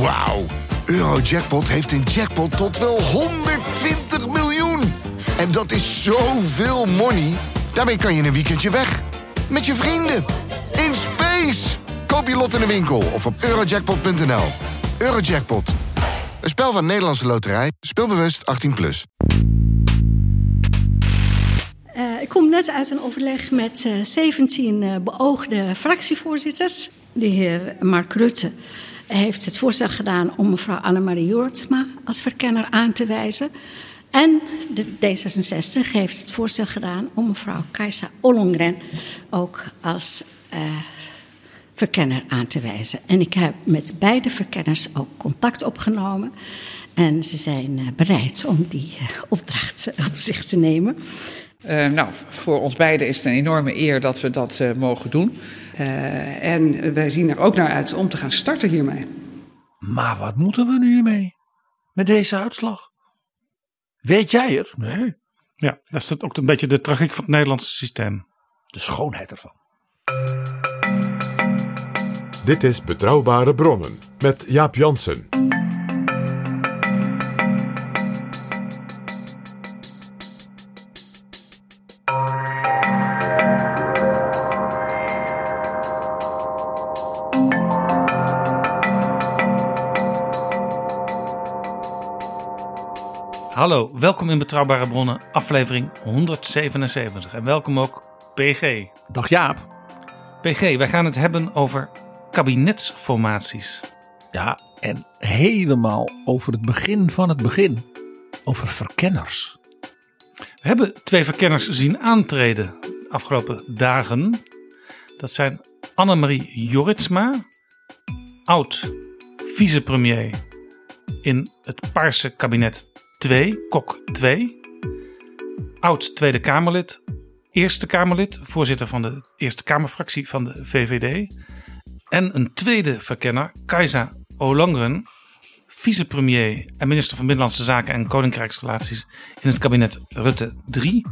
Wauw. Eurojackpot heeft een jackpot tot wel 120 miljoen. En dat is zoveel money. Daarmee kan je een weekendje weg. Met je vrienden. In space. Koop je lot in de winkel of op eurojackpot.nl. Eurojackpot. Een spel van Nederlandse Loterij. Speelbewust 18+. Plus. Uh, ik kom net uit een overleg met uh, 17 uh, beoogde fractievoorzitters. De heer Mark Rutte heeft het voorstel gedaan om mevrouw Annemarie Jortsma als verkenner aan te wijzen. En de D66 heeft het voorstel gedaan om mevrouw Kajsa Ollongren ook als uh, verkenner aan te wijzen. En ik heb met beide verkenners ook contact opgenomen. En ze zijn uh, bereid om die uh, opdracht op zich te nemen. Nou, voor ons beiden is het een enorme eer dat we dat mogen doen. Uh, en wij zien er ook naar uit om te gaan starten hiermee. Maar wat moeten we nu hiermee? Met deze uitslag? Weet jij het? Nee. Ja, dat is ook een beetje de tragiek van het Nederlandse systeem. De schoonheid ervan. Dit is Betrouwbare Bronnen met Jaap Jansen. Hallo, welkom in Betrouwbare Bronnen, aflevering 177. En welkom ook PG. Dag Jaap. PG, wij gaan het hebben over kabinetsformaties. Ja, en helemaal over het begin van het begin. Over verkenners. We hebben twee verkenners zien aantreden de afgelopen dagen. Dat zijn Annemarie Joritsma, oud vicepremier in het Paarse kabinet 2, Kok 2. Oud Tweede Kamerlid, Eerste Kamerlid, voorzitter van de Eerste Kamerfractie van de VVD. En een tweede verkenner, Kajsa Olongren, vicepremier en minister van Binnenlandse Zaken en Koninkrijksrelaties in het kabinet Rutte 3.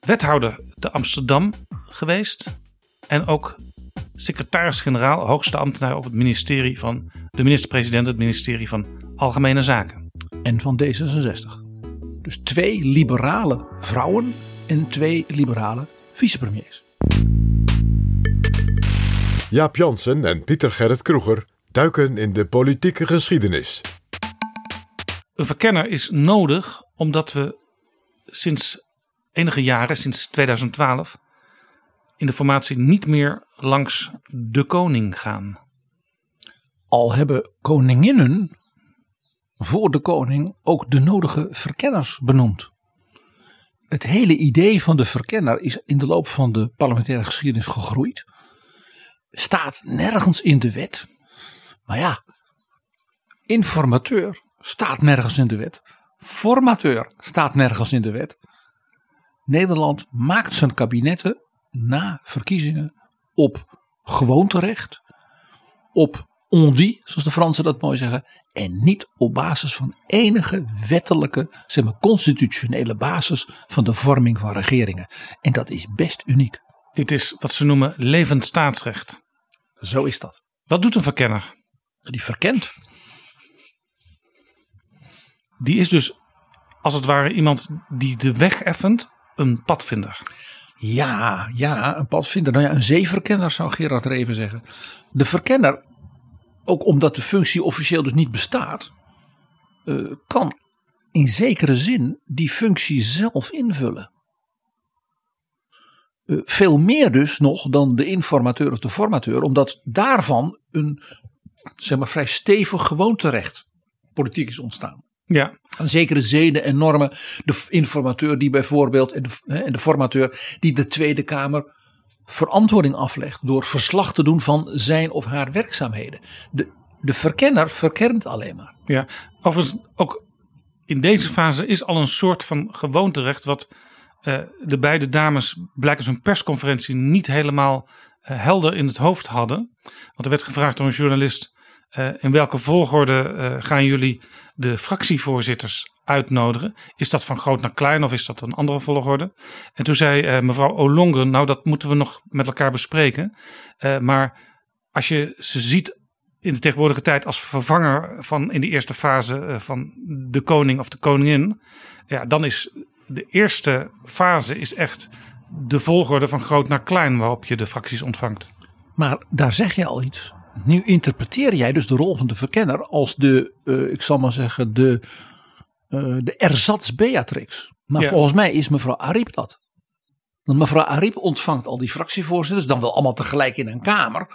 Wethouder te Amsterdam geweest en ook secretaris-generaal, hoogste ambtenaar op het ministerie van de minister-president, het ministerie van Algemene Zaken en van D66. Dus twee liberale vrouwen en twee liberale vicepremiers. Jaap Jansen en Pieter Gerrit Kroeger duiken in de politieke geschiedenis. Een verkenner is nodig omdat we sinds enige jaren, sinds 2012, in de formatie niet meer langs de koning gaan. Al hebben koninginnen voor de koning ook de nodige verkenners benoemd. Het hele idee van de verkenner is in de loop van de parlementaire geschiedenis gegroeid. Staat nergens in de wet. Maar ja, informateur staat nergens in de wet. Formateur staat nergens in de wet. Nederland maakt zijn kabinetten na verkiezingen op gewoonterecht, op on dit, zoals de Fransen dat mooi zeggen, en niet op basis van enige wettelijke, zeg maar constitutionele basis van de vorming van regeringen. En dat is best uniek. Dit is wat ze noemen levend staatsrecht. Zo is dat. Wat doet een verkenner? Die verkent. Die is dus als het ware iemand die de weg effent, een padvinder. Ja, ja, een padvinder. Nou ja, een zeeverkenner zou Gerard Reven zeggen. De verkenner ook omdat de functie officieel dus niet bestaat, uh, kan in zekere zin die functie zelf invullen. Uh, veel meer dus nog dan de informateur of de formateur, omdat daarvan een zeg maar, vrij stevig gewoonterecht politiek is ontstaan. Ja. Een zekere zeden en normen. De informateur die bijvoorbeeld en de, en de formateur die de Tweede Kamer verantwoording aflegt door verslag te doen van zijn of haar werkzaamheden. De, de verkenner verkent alleen maar. Ja, overigens ook in deze fase is al een soort van gewoonterecht wat uh, de beide dames blijkens hun persconferentie niet helemaal uh, helder in het hoofd hadden. Want er werd gevraagd door een journalist in welke volgorde gaan jullie de fractievoorzitters uitnodigen. Is dat van groot naar klein of is dat een andere volgorde? En toen zei uh, mevrouw Olongren, nou dat moeten we nog met elkaar bespreken. Maar als je ze ziet in de tegenwoordige tijd als vervanger van in die eerste fase eh, van de koning of de koningin. Ja, dan is de eerste fase is echt de volgorde van groot naar klein waarop je de fracties ontvangt. Maar daar zeg je al iets. Nu interpreteer jij dus de rol van de verkenner als de, eh, ik zal maar zeggen, de, eh de erzats Beatrix. Maar Ja. volgens mij is mevrouw Ariep dat. Want mevrouw Ariep ontvangt al die fractievoorzitters, dan wel allemaal tegelijk in een kamer.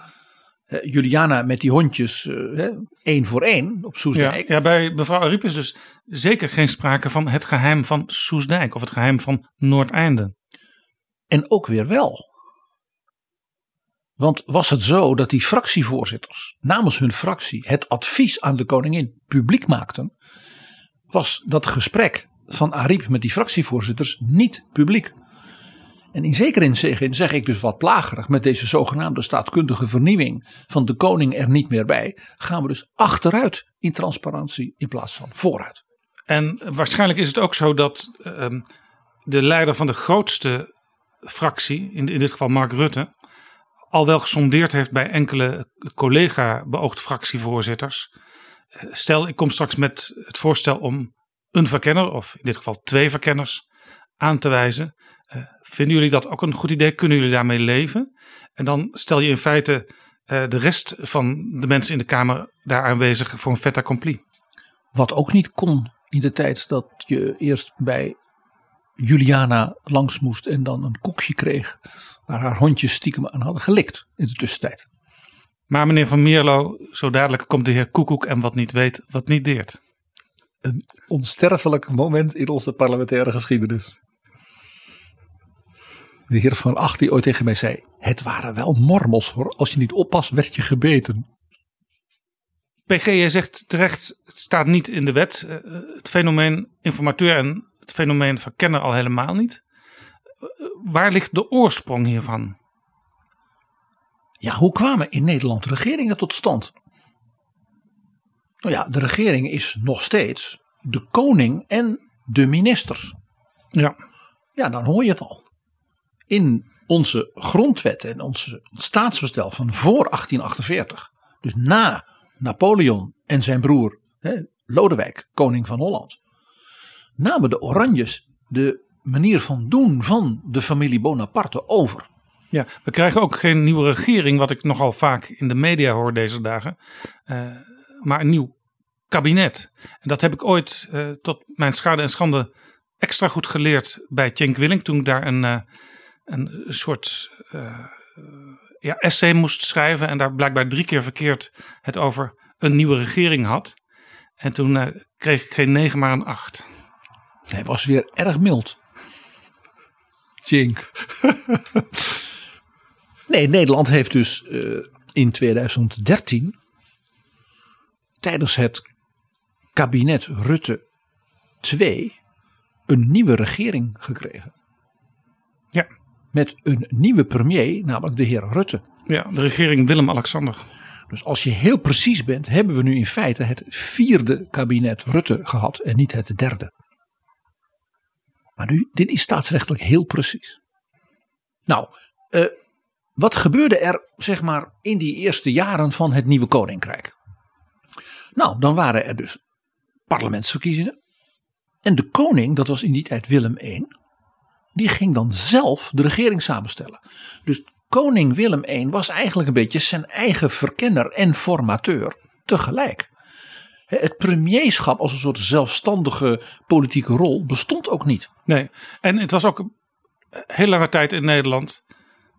Eh, Juliana met die hondjes, eh, één voor één op Ja, Soesdijk. ja, bij mevrouw Ariep is dus zeker geen sprake van het geheim van Soesdijk of het geheim van Noordeinde. En ook weer wel. Want was het zo dat die fractievoorzitters namens hun fractie het advies aan de koningin publiek maakten, was dat gesprek van Ariep met die fractievoorzitters niet publiek. En in zekere zin zeg ik dus wat plagerig met deze zogenaamde staatkundige vernieuwing van de koning er niet meer bij, gaan we dus achteruit in transparantie in plaats van vooruit. En waarschijnlijk is het ook zo dat ehm, de leider van de grootste fractie, in, in dit geval Mark Rutte, al wel gesondeerd heeft bij enkele collega beoogd fractievoorzitters. Eh, Stel, ik kom straks met het voorstel om een verkenner, of in dit geval twee verkenners, aan te wijzen. Eh, vinden jullie dat ook een goed idee? Kunnen jullie daarmee leven? En dan stel je in feite eh, de rest van de mensen in de Kamer daar aanwezig voor een fait accompli. Wat ook niet kon in de tijd dat je eerst bij Juliana langs moest en dan een koekje kreeg. Waar haar hondjes stiekem aan hadden gelikt in de tussentijd. Maar meneer Van Mierlo, zo dadelijk komt de heer Koekoek en wat niet weet, wat niet deert. Een onsterfelijk moment in onze parlementaire geschiedenis. De heer Van Acht die ooit tegen mij zei. Het waren wel mormels hoor. Als je niet oppast werd je gebeten. PG, je zegt terecht, het staat niet in de wet. Eh, Het fenomeen informateur en het fenomeen verkenner al helemaal niet. Eh, Waar ligt de oorsprong hiervan? Ja, hoe kwamen in Nederland regeringen tot stand? Nou ja, de regering is nog steeds de koning en de ministers. Ja, Ja, dan hoor je het al. In onze grondwet en onze staatsbestel van voor 1848, dus na Napoleon en zijn broer hè, Lodewijk, koning van Holland, namen de Oranjes de manier van doen van de familie Bonaparte over. ja, we krijgen ook geen nieuwe regering, wat ik nogal vaak in de media hoor deze dagen. eh, maar een nieuw kabinet. En dat heb ik ooit eh, tot mijn schade en schande extra goed geleerd bij Cenk Willink. Toen ik daar een, eh, een soort ja, essay moest schrijven. En daar blijkbaar drie keer verkeerd het over een nieuwe regering had. En toen kreeg ik geen negen, maar een acht. Hij was weer erg mild. Tjink. nee, Nederland heeft dus eh, in 2013 tijdens het kabinet Rutte 2 een nieuwe regering gekregen. Ja. Met een nieuwe premier, namelijk de heer Rutte. ja, de regering Willem-Alexander. Dus als je heel precies bent, hebben we nu in feite het vierde kabinet Rutte gehad en niet het derde. Maar nu, dit is staatsrechtelijk heel precies. Nou, eh, wat gebeurde er, zeg maar, in die eerste jaren van het nieuwe koninkrijk? Nou, dan waren er dus parlementsverkiezingen. En de koning, dat was in die tijd Willem I, die ging dan zelf de regering samenstellen. Dus koning Willem I was eigenlijk een beetje zijn eigen verkenner en formateur tegelijk. Het premierschap als een soort zelfstandige politieke rol bestond ook niet. Nee, en het was ook een heel lange tijd in Nederland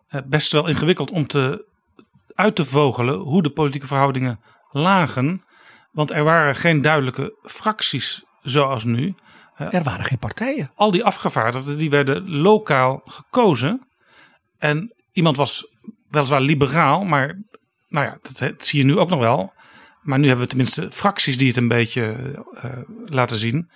eh, best wel ingewikkeld om te, uit te vogelen hoe de politieke verhoudingen lagen. Want er waren geen duidelijke fracties zoals nu. Er waren geen partijen. Al die afgevaardigden die werden lokaal gekozen. En iemand was weliswaar liberaal, maar nou ja, dat, dat zie je nu ook nog wel. Maar nu hebben we tenminste fracties die het een beetje eh, laten zien.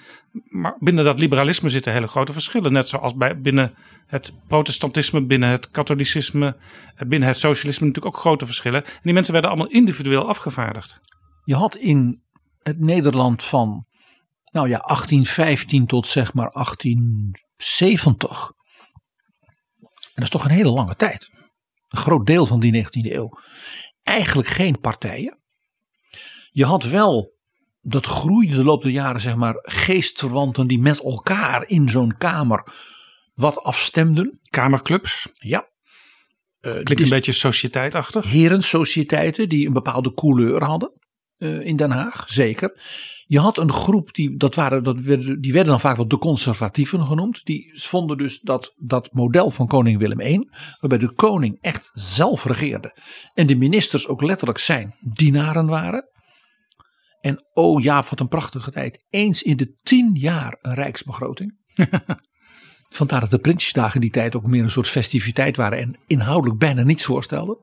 Maar binnen dat liberalisme zitten hele grote verschillen. Net zoals bij, binnen het protestantisme, binnen het katholicisme, eh, binnen het socialisme natuurlijk ook grote verschillen. En die mensen werden allemaal individueel afgevaardigd. Je had in het Nederland van nou ja, 1815 tot zeg maar 1870. En dat is toch een hele lange tijd. Een groot deel van die 19e eeuw. Eigenlijk geen partijen. Je had wel, dat groeide de loop der jaren, zeg maar, geestverwanten die met elkaar in zo'n kamer wat afstemden. Kamerclubs. Ja. Eh, Klinkt een beetje sociëteitachtig. herensociëteiten die een bepaalde couleur hadden eh, in Den Haag, zeker. Je had een groep, die, dat waren, dat werden, die werden dan vaak wel de conservatieven genoemd. Die vonden dus dat dat model van koning Willem I, waarbij de koning echt zelf regeerde. En de ministers ook letterlijk zijn dienaren waren. En oh ja, wat een prachtige tijd. Eens in de tien jaar een rijksbegroting. Vandaar dat de Prinsjesdagen in die tijd ook meer een soort festiviteit waren en inhoudelijk bijna niets voorstelden.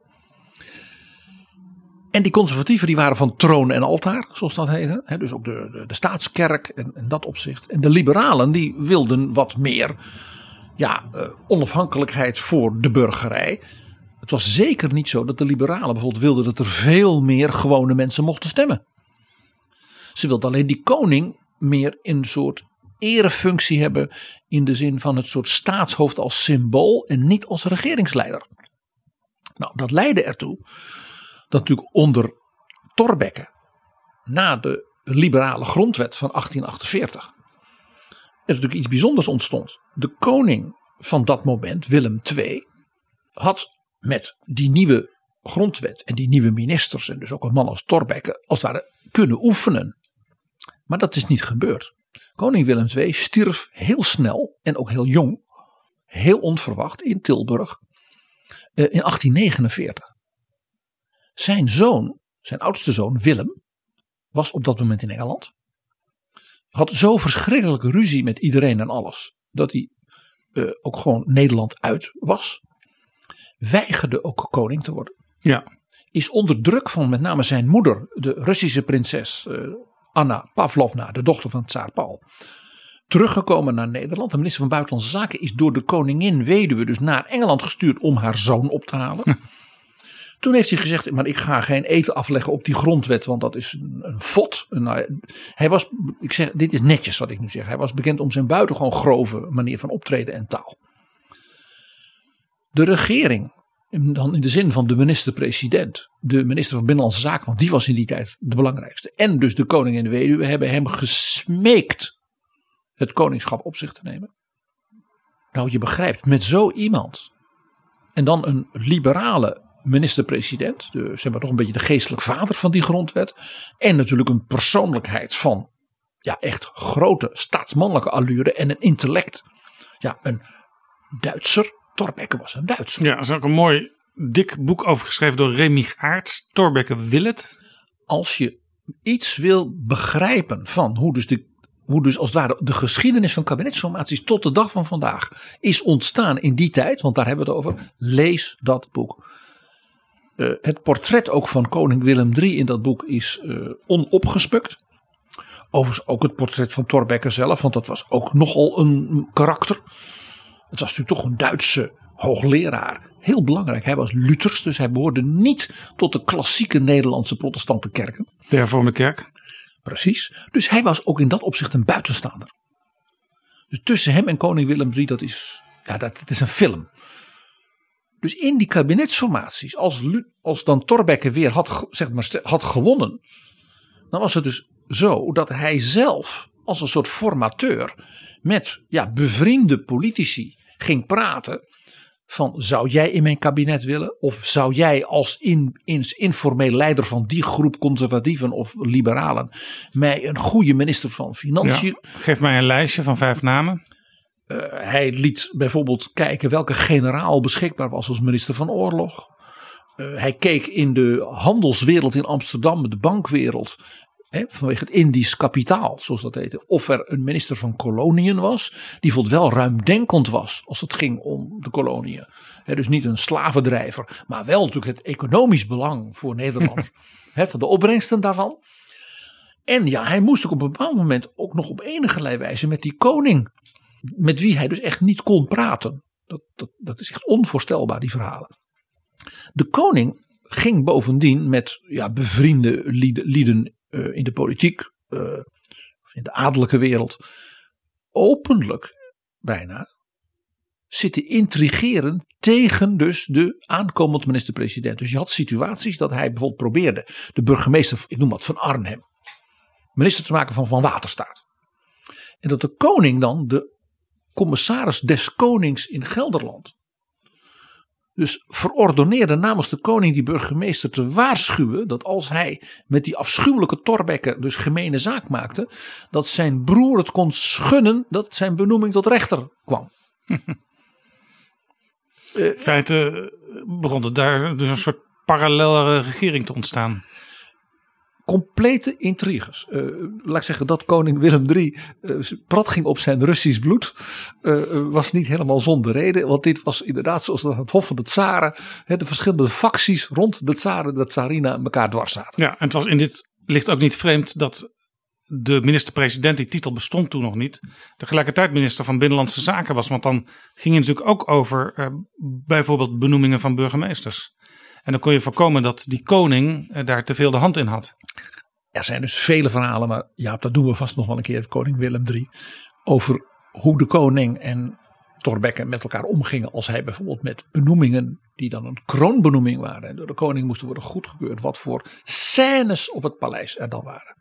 En die conservatieven die waren van troon en altaar, zoals dat heette. Dus ook de, de, de staatskerk en, en dat opzicht. En de liberalen die wilden wat meer ja, eh, onafhankelijkheid voor de burgerij. Het was zeker niet zo dat de liberalen bijvoorbeeld wilden dat er veel meer gewone mensen mochten stemmen. Ze wilden alleen die koning meer in een soort erefunctie hebben in de zin van het soort staatshoofd als symbool en niet als regeringsleider. Nou, dat leidde ertoe dat natuurlijk onder Thorbecke na de liberale grondwet van 1848 er natuurlijk iets bijzonders ontstond. De koning van dat moment, Willem II, had met die nieuwe grondwet en die nieuwe ministers en dus ook een man als Thorbecke als het ware kunnen oefenen. Maar dat is niet gebeurd. Koning Willem II stierf heel snel en ook heel jong, heel onverwacht in Tilburg eh, in 1849. Zijn zoon, zijn oudste zoon Willem, was op dat moment in Engeland. Had zo verschrikkelijke ruzie met iedereen en alles. Dat hij eh, ook gewoon Nederland uit was. Weigerde ook koning te worden. Ja. Is onder druk van met name zijn moeder, de Russische prinses eh, Anna Pavlovna, de dochter van Tsaar Paul. Teruggekomen naar Nederland. De minister van Buitenlandse Zaken is door de koningin weduwe dus naar Engeland gestuurd om haar zoon op te halen. Toen heeft hij gezegd, maar ik ga geen eten afleggen op die grondwet, want dat is een, een fot. Nou, hij was, ik zeg, dit is netjes wat ik nu zeg. Hij was bekend om zijn buitengewoon grove manier van optreden en taal. De regering, dan in de zin van de minister-president, de minister van Binnenlandse Zaken, want die was in die tijd de belangrijkste. En dus de koning en de weduwe hebben hem gesmeekt het koningschap op zich te nemen. Nou, je begrijpt, met zo iemand en dan een liberale minister-president, de, zeg maar toch een beetje de geestelijk vader van die grondwet. En natuurlijk een persoonlijkheid van ja, echt grote staatsmannelijke allure en een intellect. Ja, een Duitser. Thorbecke was een Duitser. Ja, er is ook een mooi dik boek over geschreven door Remy Aerts. Thorbecke wil het. Als je iets wil begrijpen van hoe dus de hoe dus als het ware de geschiedenis van kabinetsformaties tot de dag van vandaag is ontstaan in die tijd, want daar hebben we het over. Lees dat boek. Uh, het portret ook van koning Willem III in dat boek is uh, onopgespukt. Overigens ook het portret van Thorbecke zelf, want dat was ook nogal een karakter. Het was natuurlijk toch een Duitse hoogleraar. Heel belangrijk. Hij was Luthers, dus hij behoorde niet tot de klassieke Nederlandse protestante kerken. De hervormde kerk. Precies. Dus hij was ook in dat opzicht een buitenstaander. Dus tussen hem en koning Willem III, dat is, ja, dat, dat is een film. Dus in die kabinetsformaties, als, als dan Thorbecke weer had, zeg maar, had gewonnen, dan was het dus zo dat hij zelf als een soort formateur met ja, bevriende politici ging praten van zou jij in mijn kabinet willen of zou jij als in, in, informeel leider van die groep conservatieven of liberalen mij een goede minister van Financiën. Ja, geef mij een lijstje van vijf namen. Uh, hij liet bijvoorbeeld kijken welke generaal beschikbaar was als minister van Oorlog. Uh, hij keek in de handelswereld in Amsterdam, de bankwereld, hè, vanwege het Indisch kapitaal, zoals dat heette. Of er een minister van koloniën was, die bijvoorbeeld wel ruimdenkend was als het ging om de koloniën. Hè, dus niet een slavendrijver, maar wel natuurlijk het economisch belang voor Nederland, hè, van de opbrengsten daarvan. En ja, hij moest ook op een bepaald moment ook nog op enige wijze met die koning met wie hij dus echt niet kon praten. Dat, dat, dat is echt onvoorstelbaar, die verhalen. De koning ging bovendien met ja, bevriende lieden uh, in de politiek, uh, in de adellijke wereld, openlijk bijna zitten intrigeren tegen dus de aankomend minister-president. Dus je had situaties dat hij bijvoorbeeld probeerde de burgemeester, ik noem wat, van Arnhem, minister te maken van Van Waterstaat. En dat de koning dan de commissaris des konings in Gelderland dus verordoneerde namens de koning die burgemeester te waarschuwen dat als hij met die afschuwelijke Torbekken dus gemene zaak maakte, dat zijn broer het kon schunnen dat zijn benoeming tot rechter kwam. In feite begon er daar dus een soort parallele regering te ontstaan. Complete intriges. Eh, laat ik zeggen dat koning Willem III eh, prat ging op zijn Russisch bloed. eh, was niet helemaal zonder reden. Want dit was inderdaad zoals het Hof van de Tsaren. de verschillende facties rond de Tsaren, de Tsarina elkaar dwars zaten. Ja, en het was in dit licht ook niet vreemd dat de minister-president, die titel bestond toen nog niet, tegelijkertijd minister van Binnenlandse Zaken was. Want dan ging het natuurlijk ook over bijvoorbeeld benoemingen van burgemeesters. En dan kon je voorkomen dat die koning eh, daar te veel de hand in had. Er zijn dus vele verhalen, maar ja, dat doen we vast nog wel een keer, koning Willem III. Over hoe de koning en Thorbecke met elkaar omgingen als hij bijvoorbeeld met benoemingen die dan een kroonbenoeming waren en door de koning moesten worden goedgekeurd, wat voor scènes op het paleis er dan waren.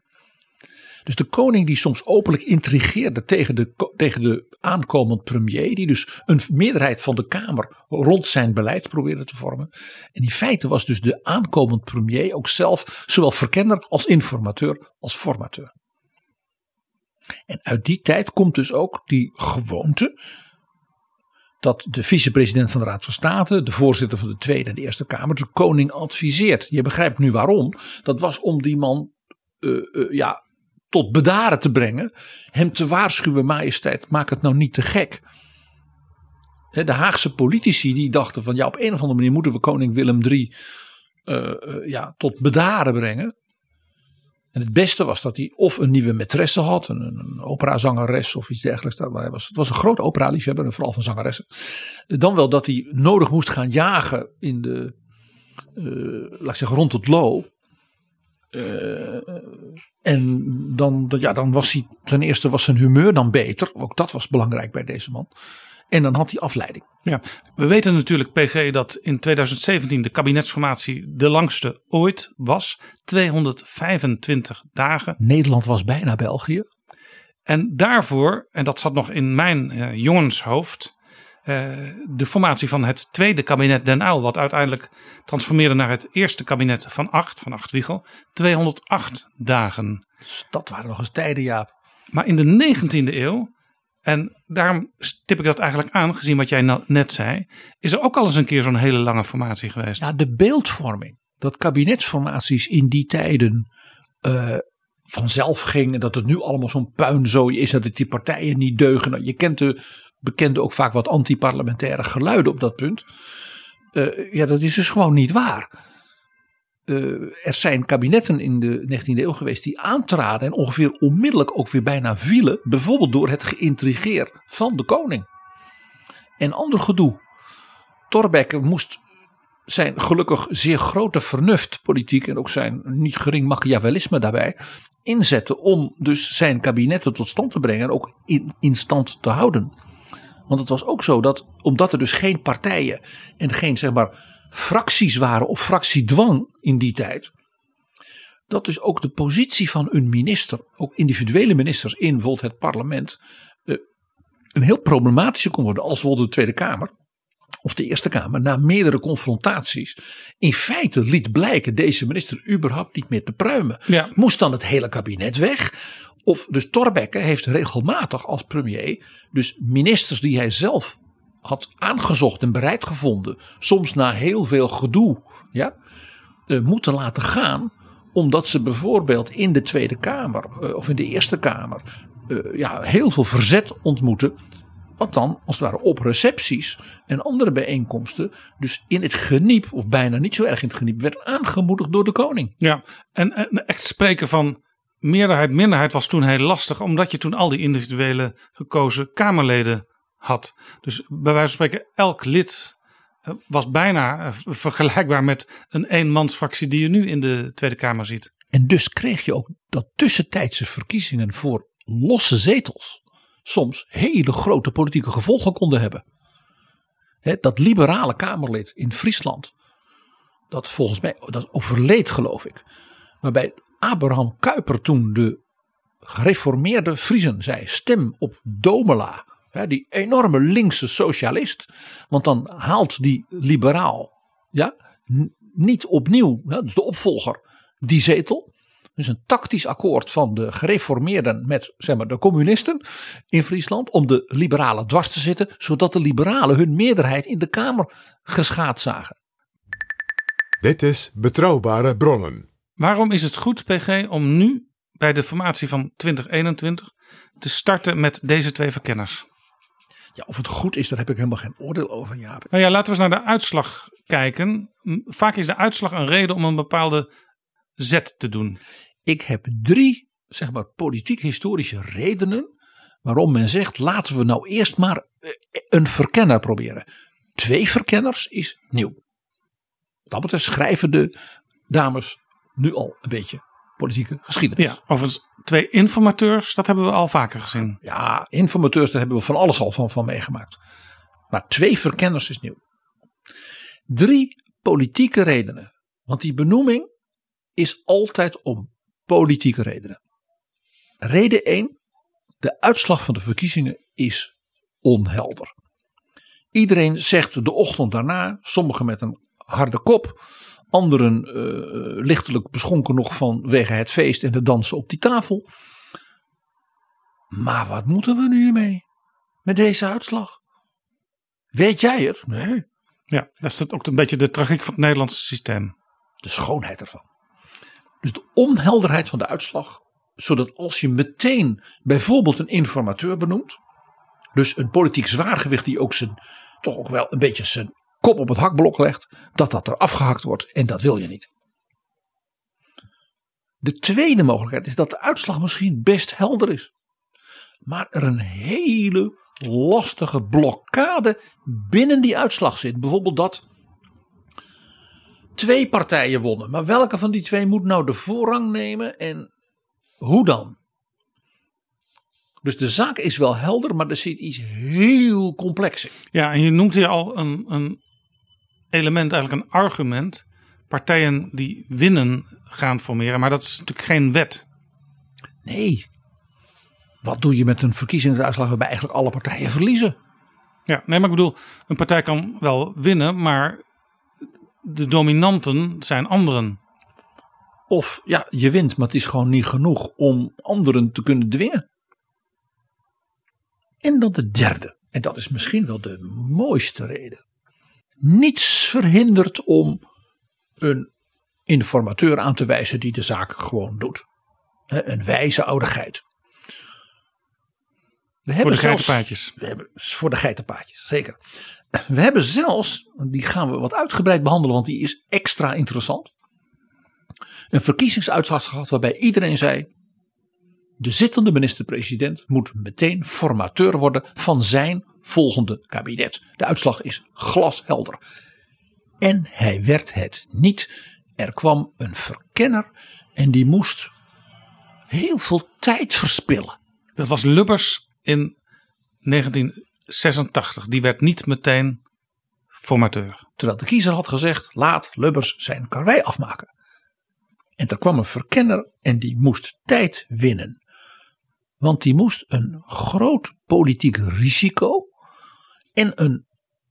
Dus de koning die soms openlijk intrigeerde tegen de, tegen de aankomend premier, die dus een meerderheid van de Kamer rond zijn beleid probeerde te vormen. En in feite was dus de aankomend premier ook zelf zowel verkenner als informateur als formateur. En uit die tijd komt dus ook die gewoonte dat de vicepresident van de Raad van State, de voorzitter van de Tweede en de Eerste Kamer, de koning adviseert. Je begrijpt nu waarom. Dat was om die man eh, eh, ja, tot bedaren te brengen. Hem te waarschuwen, majesteit, maak het nou niet te gek. De Haagse politici die dachten van ja, op een of andere manier moeten we koning Willem III eh, eh, ja, tot bedaren brengen. En het beste was dat hij of een nieuwe maîtresse had, een, een operazangeres of iets dergelijks. Was, het was een groot opera-liefhebber, en vooral van zangeressen. Dan wel dat hij nodig moest gaan jagen in de, eh, laat ik zeggen, rond het Loo. Eh, en dan, ja, dan was hij, ten eerste was zijn humeur dan beter. Ook dat was belangrijk bij deze man. En dan had hij afleiding. Ja, we weten natuurlijk, PG, dat in 2017 de kabinetsformatie de langste ooit was. 225 dagen. Nederland was bijna België. En daarvoor, en dat zat nog in mijn eh, jongenshoofd, de formatie van het tweede kabinet Den Uyl, wat uiteindelijk transformeerde naar het eerste kabinet van acht, van acht Wiegel, 208 dagen. Dus dat waren nog eens tijden, Jaap. Maar in de 19e eeuw, en daarom stip ik dat eigenlijk aan, gezien wat jij na- net zei, is er ook al eens een keer zo'n hele lange formatie geweest. Ja, de beeldvorming. Dat kabinetsformaties in die tijden eh, vanzelf gingen. Dat het nu allemaal zo'n puinzooi is. Dat het die partijen niet deugen. Nou, je kent de bekende ook vaak wat antiparlementaire geluiden op dat punt. Eh, ja, dat is dus gewoon niet waar. Eh, er zijn kabinetten in de 19e eeuw geweest die aantraden en ongeveer onmiddellijk ook weer bijna vielen. Bijvoorbeeld door het geïntrigeer van de koning. En ander gedoe. Thorbecke moest zijn gelukkig zeer grote vernuft, politiek en ook zijn niet gering machiavellisme daarbij inzetten om dus zijn kabinetten tot stand te brengen en ook in stand te houden. Want het was ook zo dat omdat er dus geen partijen en geen zeg maar fracties waren of fractiedwang in die tijd, dat dus ook de positie van een minister, ook individuele ministers in bijvoorbeeld het parlement, eh, een heel problematische kon worden als bijvoorbeeld de Tweede Kamer of de Eerste Kamer na meerdere confrontaties in feite liet blijken deze minister überhaupt niet meer te pruimen. Ja. Moest dan het hele kabinet weg? Of dus Thorbecke heeft regelmatig als premier dus ministers die hij zelf had aangezocht en bereid gevonden, soms na heel veel gedoe, ja, eh, moeten laten gaan omdat ze bijvoorbeeld in de Tweede Kamer eh, of in de Eerste Kamer eh, ja, heel veel verzet ontmoeten. Wat dan als het ware op recepties en andere bijeenkomsten dus in het geniep of bijna niet zo erg in het geniep werd aangemoedigd door de koning. Ja, en echt spreken van meerderheid, minderheid was toen heel lastig, omdat je toen al die individuele gekozen Kamerleden had. Dus bij wijze van spreken, elk lid eh, was bijna eh, vergelijkbaar met een eenmansfractie die je nu in de Tweede Kamer ziet. En dus kreeg je ook dat tussentijdse verkiezingen voor losse zetels soms hele grote politieke gevolgen konden hebben. Dat liberale Kamerlid in Friesland. Dat volgens mij, dat overleed geloof ik. Waarbij Abraham Kuyper toen de gereformeerde Friezen zei: stem op Domela. Hè, die enorme linkse socialist. Want dan haalt die liberaal ja, niet opnieuw, hè, dus de opvolger, die zetel. Dus een tactisch akkoord van de gereformeerden met zeg maar, de communisten in Friesland. Om de liberalen dwars te zitten. Zodat de liberalen hun meerderheid in de Kamer geschaad zagen. Dit is Betrouwbare Bronnen. Waarom is het goed, PG, om nu bij de formatie van 2021 te starten met deze twee verkenners? Ja, of het goed is, daar heb ik helemaal geen oordeel over, Jaap. Nou ja, laten we eens naar de uitslag kijken. Vaak is de uitslag een reden om een bepaalde zet te doen. Ik heb drie, zeg maar, politiek-historische redenen. waarom men zegt: laten we nou eerst maar eh, een verkenner proberen. Twee verkenners is nieuw. Wat dat betreft schrijven de dames nu al een beetje politieke geschiedenis. Ja, overigens twee informateurs, dat hebben we al vaker gezien. Ja, informateurs, daar hebben we van alles al van, van meegemaakt. Maar twee verkenners is nieuw. Drie politieke redenen. Want die benoeming is altijd om politieke redenen. Reden 1. De uitslag van de verkiezingen is onhelder. Iedereen zegt de ochtend daarna, sommigen met een harde kop, anderen eh, lichtelijk beschonken nog vanwege het feest en de dansen op die tafel. Maar wat moeten we nu mee? Met deze uitslag? Weet jij het? Nee. Ja, dat is ook een beetje de tragiek van het Nederlandse systeem. De schoonheid ervan. Dus de onhelderheid van de uitslag. Zodat als je meteen bijvoorbeeld een informateur benoemt. Dus een politiek zwaargewicht die ook zijn, toch ook wel een beetje zijn kop op het hakblok legt. Dat dat er afgehakt wordt en dat wil je niet. De tweede mogelijkheid is dat de uitslag misschien best helder is. Maar er een hele lastige blokkade binnen die uitslag zit. Bijvoorbeeld dat twee partijen wonnen. Maar welke van die twee moet nou de voorrang nemen en hoe dan? Dus de zaak is wel helder, maar er zit iets heel complex in. Ja, en je noemt hier al een, een element, eigenlijk een argument. Partijen die winnen gaan formeren, maar dat is natuurlijk geen wet. Nee. Wat doe je met een verkiezingsuitslag waarbij eigenlijk alle partijen verliezen? Ja, nee, maar ik bedoel, een partij kan wel winnen, maar de dominanten zijn anderen. Of ja, je wint, maar het is gewoon niet genoeg om anderen te kunnen dwingen. En dan de derde, en dat is misschien wel de mooiste reden. Niets verhindert om een informateur aan te wijzen die de zaak gewoon doet. Een wijze oude geit. We Voor de zelfs- geitenpaadjes. we hebben, voor de geitenpaadjes, zeker. We hebben zelfs, die gaan we wat uitgebreid behandelen, want die is extra interessant. Een verkiezingsuitslag gehad waarbij iedereen zei: de zittende minister-president moet meteen formateur worden van zijn volgende kabinet. De uitslag is glashelder. En hij werd het niet. Er kwam een verkenner en die moest heel veel tijd verspillen. Dat was Lubbers in 1986. Die werd niet meteen formateur. Terwijl de kiezer had gezegd: laat Lubbers zijn karwei afmaken. En er kwam een verkenner en die moest tijd winnen. Want die moest een groot politiek risico en een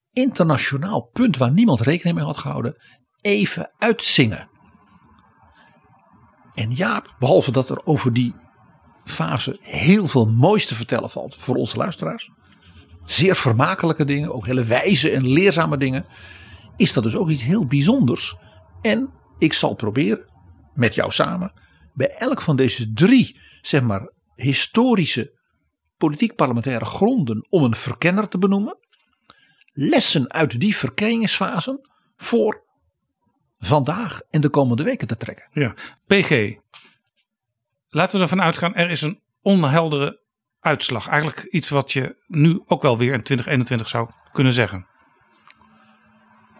internationaal punt waar niemand rekening mee had gehouden, even uitzingen. En Jaap, behalve dat er over die fase heel veel moois te vertellen valt voor onze luisteraars, zeer vermakelijke dingen, ook hele wijze en leerzame dingen, is dat dus ook iets heel bijzonders. En ik zal proberen, met jou samen, bij elk van deze drie, zeg maar, historische politiek-parlementaire gronden om een verkenner te benoemen, lessen uit die verkenningsfasen voor vandaag en de komende weken te trekken. Ja. PG. Laten we ervan uitgaan, er is een onheldere uitslag. Eigenlijk iets wat je nu ook wel weer in 2021 zou kunnen zeggen.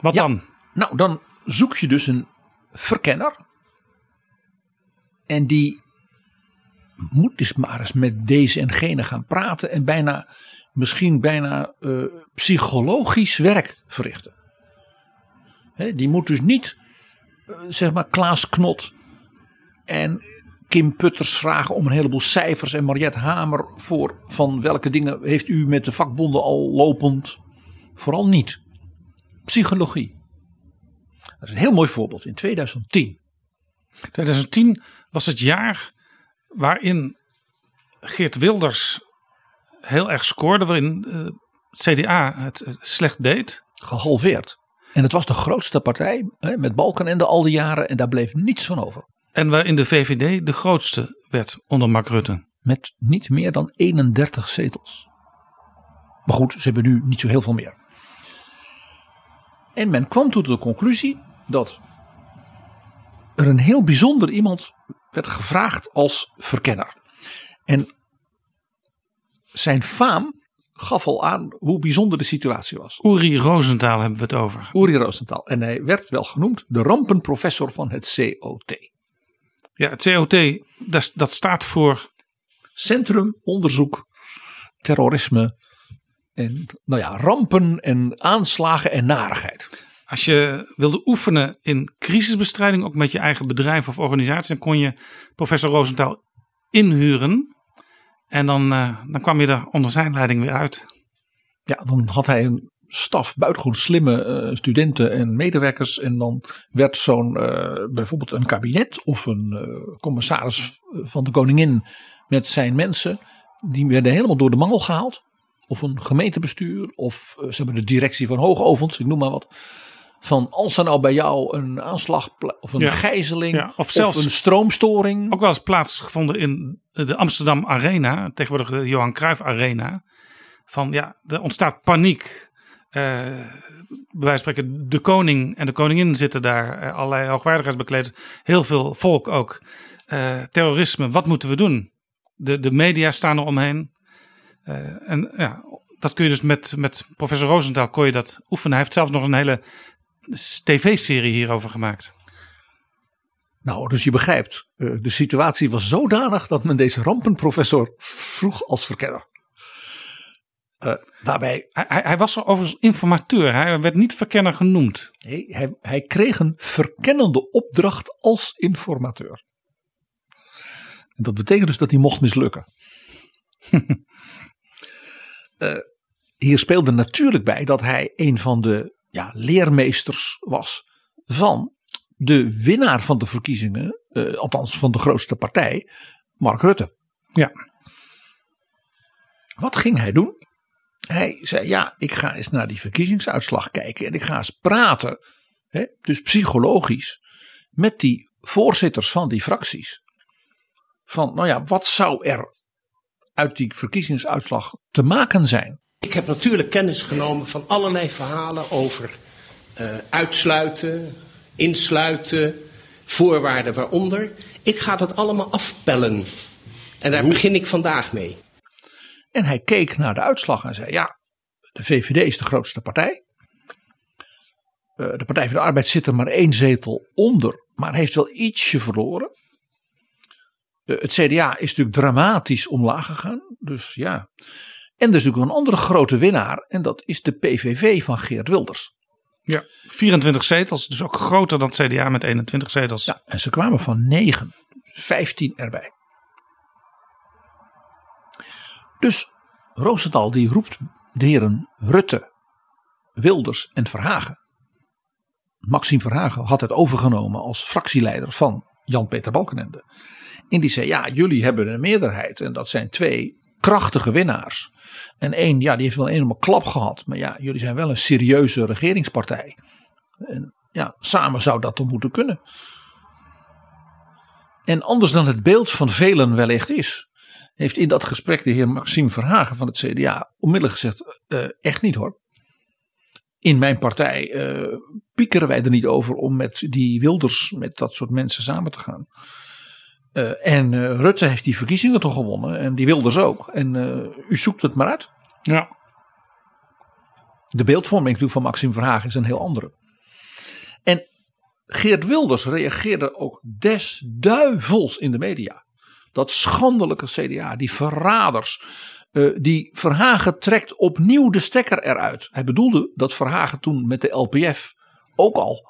Wat Ja. dan? Nou, dan zoek je dus een verkenner. En die moet eens maar eens met deze en gene gaan praten en bijna, misschien bijna eh, psychologisch werk verrichten. Die moet dus niet, eh, zeg maar, Klaas Knot en Kim Putters vragen om een heleboel cijfers en Mariette Hamer voor van welke dingen heeft u met de vakbonden al lopend. Vooral niet. Psychologie. Dat is een heel mooi voorbeeld. In 2010 2010 was het jaar waarin Geert Wilders heel erg scoorde, waarin eh, het CDA het slecht deed. gehalveerd. En het was de grootste partij hè, met Balkenende al die jaren en daar bleef niets van over. En waarin de VVD de grootste werd onder Mark Rutte. Met niet meer dan 31 zetels. Maar goed, ze hebben nu niet zo heel veel meer. En men kwam tot de conclusie dat er een heel bijzonder iemand werd gevraagd als verkenner. En zijn faam gaf al aan hoe bijzonder de situatie was. Uri Rosenthal hebben we het over. Uri Rosenthal. En hij werd wel genoemd de rampenprofessor van het COT. Ja, het COT, dat, dat staat voor Centrum Onderzoek Terrorisme en nou ja, rampen en aanslagen en narigheid. Als je wilde oefenen in crisisbestrijding, ook met je eigen bedrijf of organisatie, dan kon je professor Rosenthal inhuren. En dan, eh, dan kwam je er onder zijn leiding weer uit. Ja, dan had hij een staf buitengewoon slimme eh, studenten en medewerkers. En dan werd zo'n eh, bijvoorbeeld een kabinet of een commissaris van de koningin met zijn mensen. Die werden helemaal door de mangel gehaald. Of een gemeentebestuur of ze hebben de directie van Hoogovens, ik noem maar wat. Van als er nou bij jou een aanslag of een Ja. gijzeling Ja, of of, zelfs- een stroomstoring. Ook wel eens plaatsgevonden in de Amsterdam Arena, tegenwoordig de Johan Cruijff Arena. Van ja, er ontstaat paniek. Eh bij wijze van spreken, de koning en de koningin zitten daar, eh, allerlei hoogwaardigheidsbekleders, heel veel volk ook. Eh, terrorisme, wat moeten we doen? De, de media staan er omheen. En ja, dat kun je dus met, met professor Rosenthal kon je dat oefenen. Hij heeft zelfs nog een hele tv-serie hierover gemaakt. Nou, dus je begrijpt, eh, de situatie was zodanig dat men deze rampenprofessor vroeg als verkenner. Eh, daarbij, Hij, hij, was er overigens informateur. Hij werd niet verkenner genoemd. nee, hij, hij kreeg een verkennende opdracht als informateur. En dat betekent dus dat hij mocht mislukken. Eh, hier speelde natuurlijk bij dat hij een van de ja, leermeesters was van de winnaar van de verkiezingen, eh, althans van de grootste partij, Mark Rutte. Ja. Wat ging hij doen? Hij zei: Ja, ik ga eens naar die verkiezingsuitslag kijken en ik ga eens praten, hè, dus psychologisch, met die voorzitters van die fracties. Van, nou ja, wat zou er uit die verkiezingsuitslag te maken zijn? Ik heb natuurlijk kennis genomen van allerlei verhalen over eh, uitsluiten, insluiten, voorwaarden waaronder. Ik ga dat allemaal afpellen. En daar begin ik vandaag mee. En hij keek naar de uitslag en zei: Ja, de VVD is de grootste partij. Eh, de Partij van de Arbeid zit er maar één zetel onder, maar heeft wel ietsje verloren. Eh, het CDA is natuurlijk dramatisch omlaag gegaan. Dus ja. En er is natuurlijk een andere grote winnaar. En dat is de PVV van Geert Wilders. Ja. 24 zetels, dus ook groter dan het CDA met 21 zetels. Ja, en ze kwamen van 9, 15 erbij. Dus Roosendaal die roept de heren Rutte, Wilders en Verhagen. Maxime Verhagen had het overgenomen als fractieleider van Jan-Peter Balkenende. En die zei, ja, jullie hebben een meerderheid. En dat zijn twee krachtige winnaars. En één, ja, die heeft wel een enorme klap gehad. Maar ja, jullie zijn wel een serieuze regeringspartij. En ja, samen zou dat toch moeten kunnen. En anders dan het beeld van velen wellicht is, heeft in dat gesprek de heer Maxime Verhagen van het CDA onmiddellijk gezegd: eh, echt niet hoor. In mijn partij eh, piekeren wij er niet over om met die Wilders, met dat soort mensen samen te gaan. Eh, en eh, Rutte heeft die verkiezingen toch gewonnen en die Wilders ook. En eh, u zoekt het maar uit. Ja. De beeldvorming natuurlijk van Maxime Verhagen is een heel andere. En Geert Wilders reageerde ook des duivels in de media. Dat schandelijke CDA, die verraders. die Verhagen trekt opnieuw de stekker eruit. Hij bedoelde dat Verhagen toen met de LPF ook al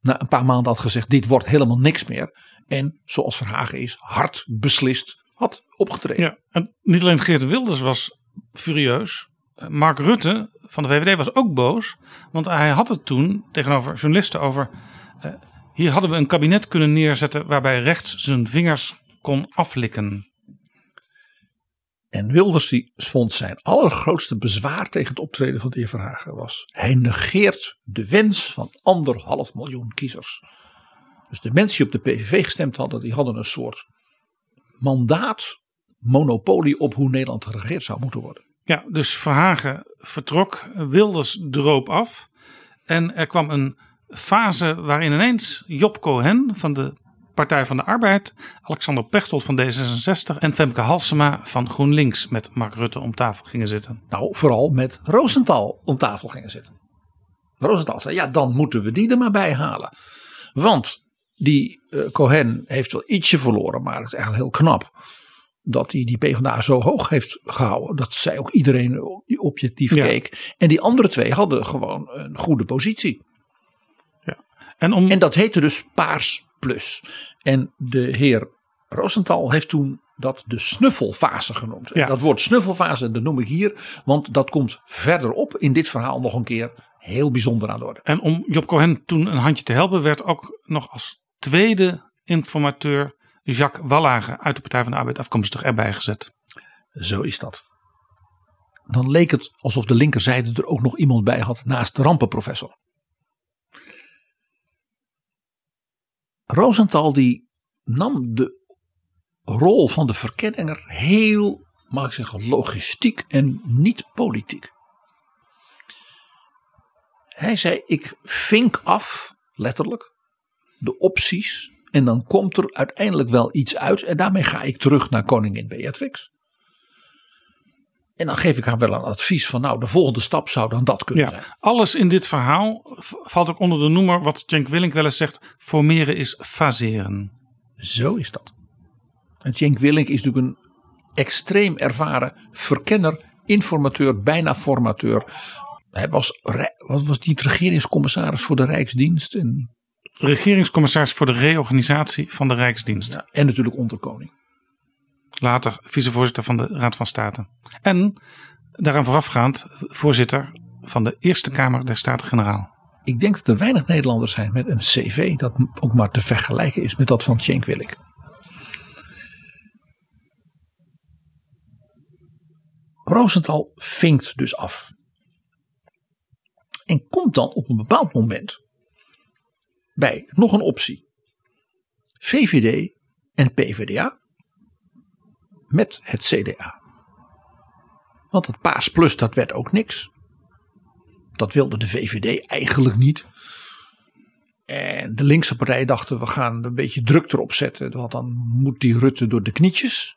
na een paar maanden had gezegd: dit wordt helemaal niks meer. En zoals Verhagen is, hard beslist had opgetreden. Ja, en niet alleen Geert Wilders was furieus. Mark Rutte van de VVD was ook boos. Want hij had het toen tegenover journalisten over. eh, hier hadden we een kabinet kunnen neerzetten waarbij rechts zijn vingers kon aflikken. En Wilders die vond zijn allergrootste bezwaar tegen het optreden van de heer Verhagen was. Hij negeert de wens van anderhalf miljoen kiezers. Dus de mensen die op de PVV gestemd hadden, die hadden een soort mandaat, monopolie op hoe Nederland geregeerd zou moeten worden. Ja, dus Verhagen vertrok, Wilders droop af. En er kwam een fase waarin ineens Job Cohen van de Partij van de Arbeid, Alexander Pechtold van D66 en Femke Halsema van GroenLinks met Mark Rutte om tafel gingen zitten. Nou, vooral met Rosenthal om tafel gingen zitten. Rosenthal zei, ja, dan moeten we die er maar bij halen. Want die eh, Cohen heeft wel ietsje verloren, maar het is eigenlijk heel knap dat hij die PvdA zo hoog heeft gehouden. Dat zei ook iedereen die objectief Ja. keek. En die andere twee hadden gewoon een goede positie. En om En dat heette dus Paars Plus. En de heer Rosenthal heeft toen dat de snuffelfase genoemd. En Ja. Dat woord snuffelfase, dat noem ik hier, want dat komt verderop in dit verhaal nog een keer heel bijzonder aan de orde. En om Job Cohen toen een handje te helpen, werd ook nog als tweede informateur Jacques Wallage uit de Partij van de Arbeid afkomstig erbij gezet. Zo is dat. Dan leek het alsof de linkerzijde er ook nog iemand bij had naast de rampenprofessor. Rosenthal die nam de rol van de verkenner heel, mag ik zeggen, logistiek en niet politiek. Hij zei: Ik vink af, letterlijk, de opties. En dan komt er uiteindelijk wel iets uit. En daarmee ga ik terug naar koningin Beatrix. En dan geef ik haar wel een advies van: Nou, de volgende stap zou dan dat kunnen zijn. Ja, alles in dit verhaal valt ook onder de noemer wat Cenk Willink wel eens zegt: formeren is faseren. Zo is dat. En Cenk Willink is natuurlijk een extreem ervaren verkenner, informateur, bijna formateur. Hij was, was die regeringscommissaris voor de Rijksdienst en, Regeringscommissaris voor de reorganisatie van de Rijksdienst. en natuurlijk onderkoning. Later vicevoorzitter van de Raad van State. En daaraan voorafgaand voorzitter van de Eerste Kamer der Staten-Generaal. Ik denk dat er weinig Nederlanders zijn met een cv dat ook maar te vergelijken is met dat van Cenk Willink. Rosenthal vinkt dus af. En komt dan op een bepaald moment bij nog een optie. VVD en PVDA met het CDA. Want het Paars Plus dat werd ook niks. Dat wilde de VVD eigenlijk niet. En de linkse partijen dachten we gaan een beetje druk erop zetten. Want dan moet die Rutte door de knietjes.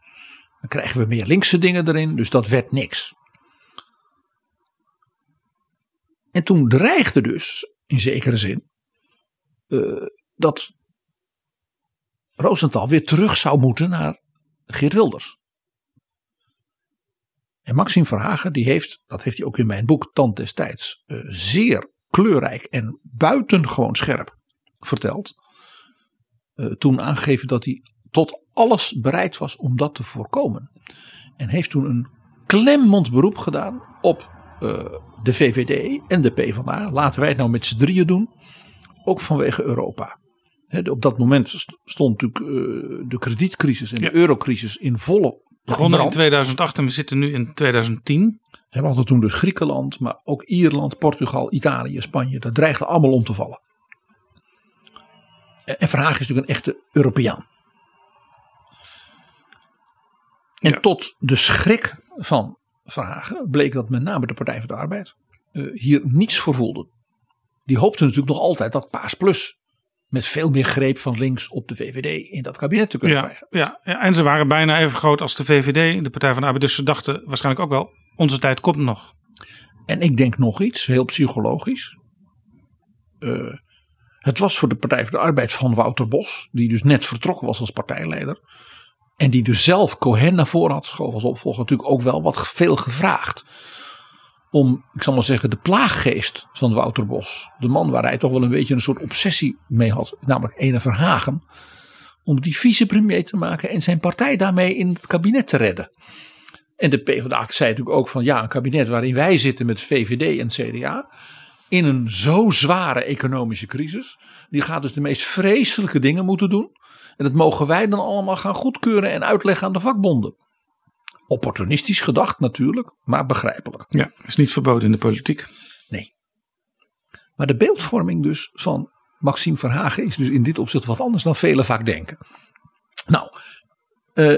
Dan krijgen we meer linkse dingen erin. Dus dat werd niks. En toen dreigde dus, in zekere zin, eh, dat Rosenthal weer terug zou moeten naar Geert Wilders. En Maxime Verhagen, die heeft, dat heeft hij ook in mijn boek Tand destijds, eh, zeer kleurrijk en buitengewoon scherp verteld. Eh, toen aangegeven dat hij tot alles bereid was om dat te voorkomen. En heeft toen een klemmend beroep gedaan op de VVD en de PvdA. Laten wij het nou met z'n drieën doen. Ook vanwege Europa. Op dat moment st- stond natuurlijk eh, de kredietcrisis en de eurocrisis in volle Begonnen in brand. 2008 en we zitten nu in 2010. We hadden toen dus Griekenland, maar ook Ierland, Portugal, Italië, Spanje. Dat dreigde allemaal om te vallen. En en Verhagen is natuurlijk een echte Europeaan. En Ja. tot de schrik van Verhagen bleek dat met name de Partij van de Arbeid eh, hier niets voor voelde. Die hoopte natuurlijk nog altijd dat Paas Plus met veel meer greep van links op de VVD in dat kabinet te kunnen Ja, krijgen. ja, ja, en ze waren bijna even groot als de VVD, de Partij van de Arbeid. Dus ze dachten waarschijnlijk ook wel, onze tijd komt nog. En ik denk nog iets, heel psychologisch. Eh, het was voor de Partij voor de Arbeid van Wouter Bos, die dus net vertrokken was als partijleider, En die dus zelf Cohen naar voren had geschoven als opvolger. Natuurlijk ook wel wat veel gevraagd. Om, ik zal maar zeggen, de plaaggeest van Wouter Bos. De man waar hij toch wel een beetje een soort obsessie mee had. Namelijk Ene Verhagen. Om die vicepremier te maken en zijn partij daarmee in het kabinet te redden. En de PvdA zei natuurlijk ook van ja, een kabinet waarin wij zitten met VVD en CDA. In een zo zware economische crisis. Die gaat dus de meest vreselijke dingen moeten doen. En dat mogen wij dan allemaal gaan goedkeuren en uitleggen aan de vakbonden. Opportunistisch gedacht natuurlijk, maar begrijpelijk. Ja, is niet verboden in de politiek. Nee. Maar de beeldvorming dus van Maxime Verhagen is dus in dit opzicht wat anders dan velen vaak denken. Nou, eh,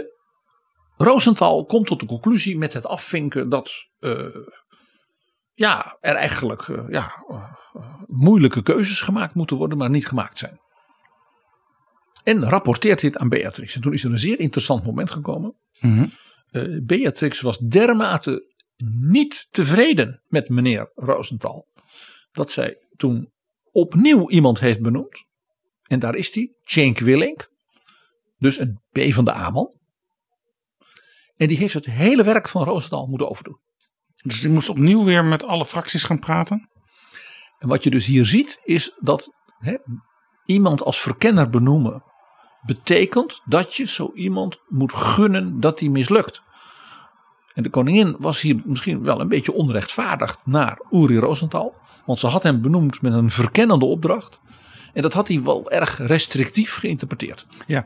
Rosenthal komt tot de conclusie met het afvinken dat eh, ja, er eigenlijk eh, ja, moeilijke keuzes gemaakt moeten worden, maar niet gemaakt zijn. En rapporteert dit aan Beatrix. En toen is er een zeer interessant moment gekomen. Mhm. Eh, Beatrix was dermate niet tevreden met meneer Rosenthal. Dat zij toen opnieuw iemand heeft benoemd. En daar is die, Cenk Willink. Dus een B van de man. En die heeft het hele werk van Rosenthal moeten overdoen. Dus die moest opnieuw weer met alle fracties gaan praten. En wat je dus hier ziet is dat hè, iemand als verkenner benoemen betekent dat je zo iemand moet gunnen dat hij mislukt. En de koningin was hier misschien wel een beetje onrechtvaardigd naar Uri Rosenthal. Want ze had hem benoemd met een verkennende opdracht. En dat had hij wel erg restrictief geïnterpreteerd. Ja,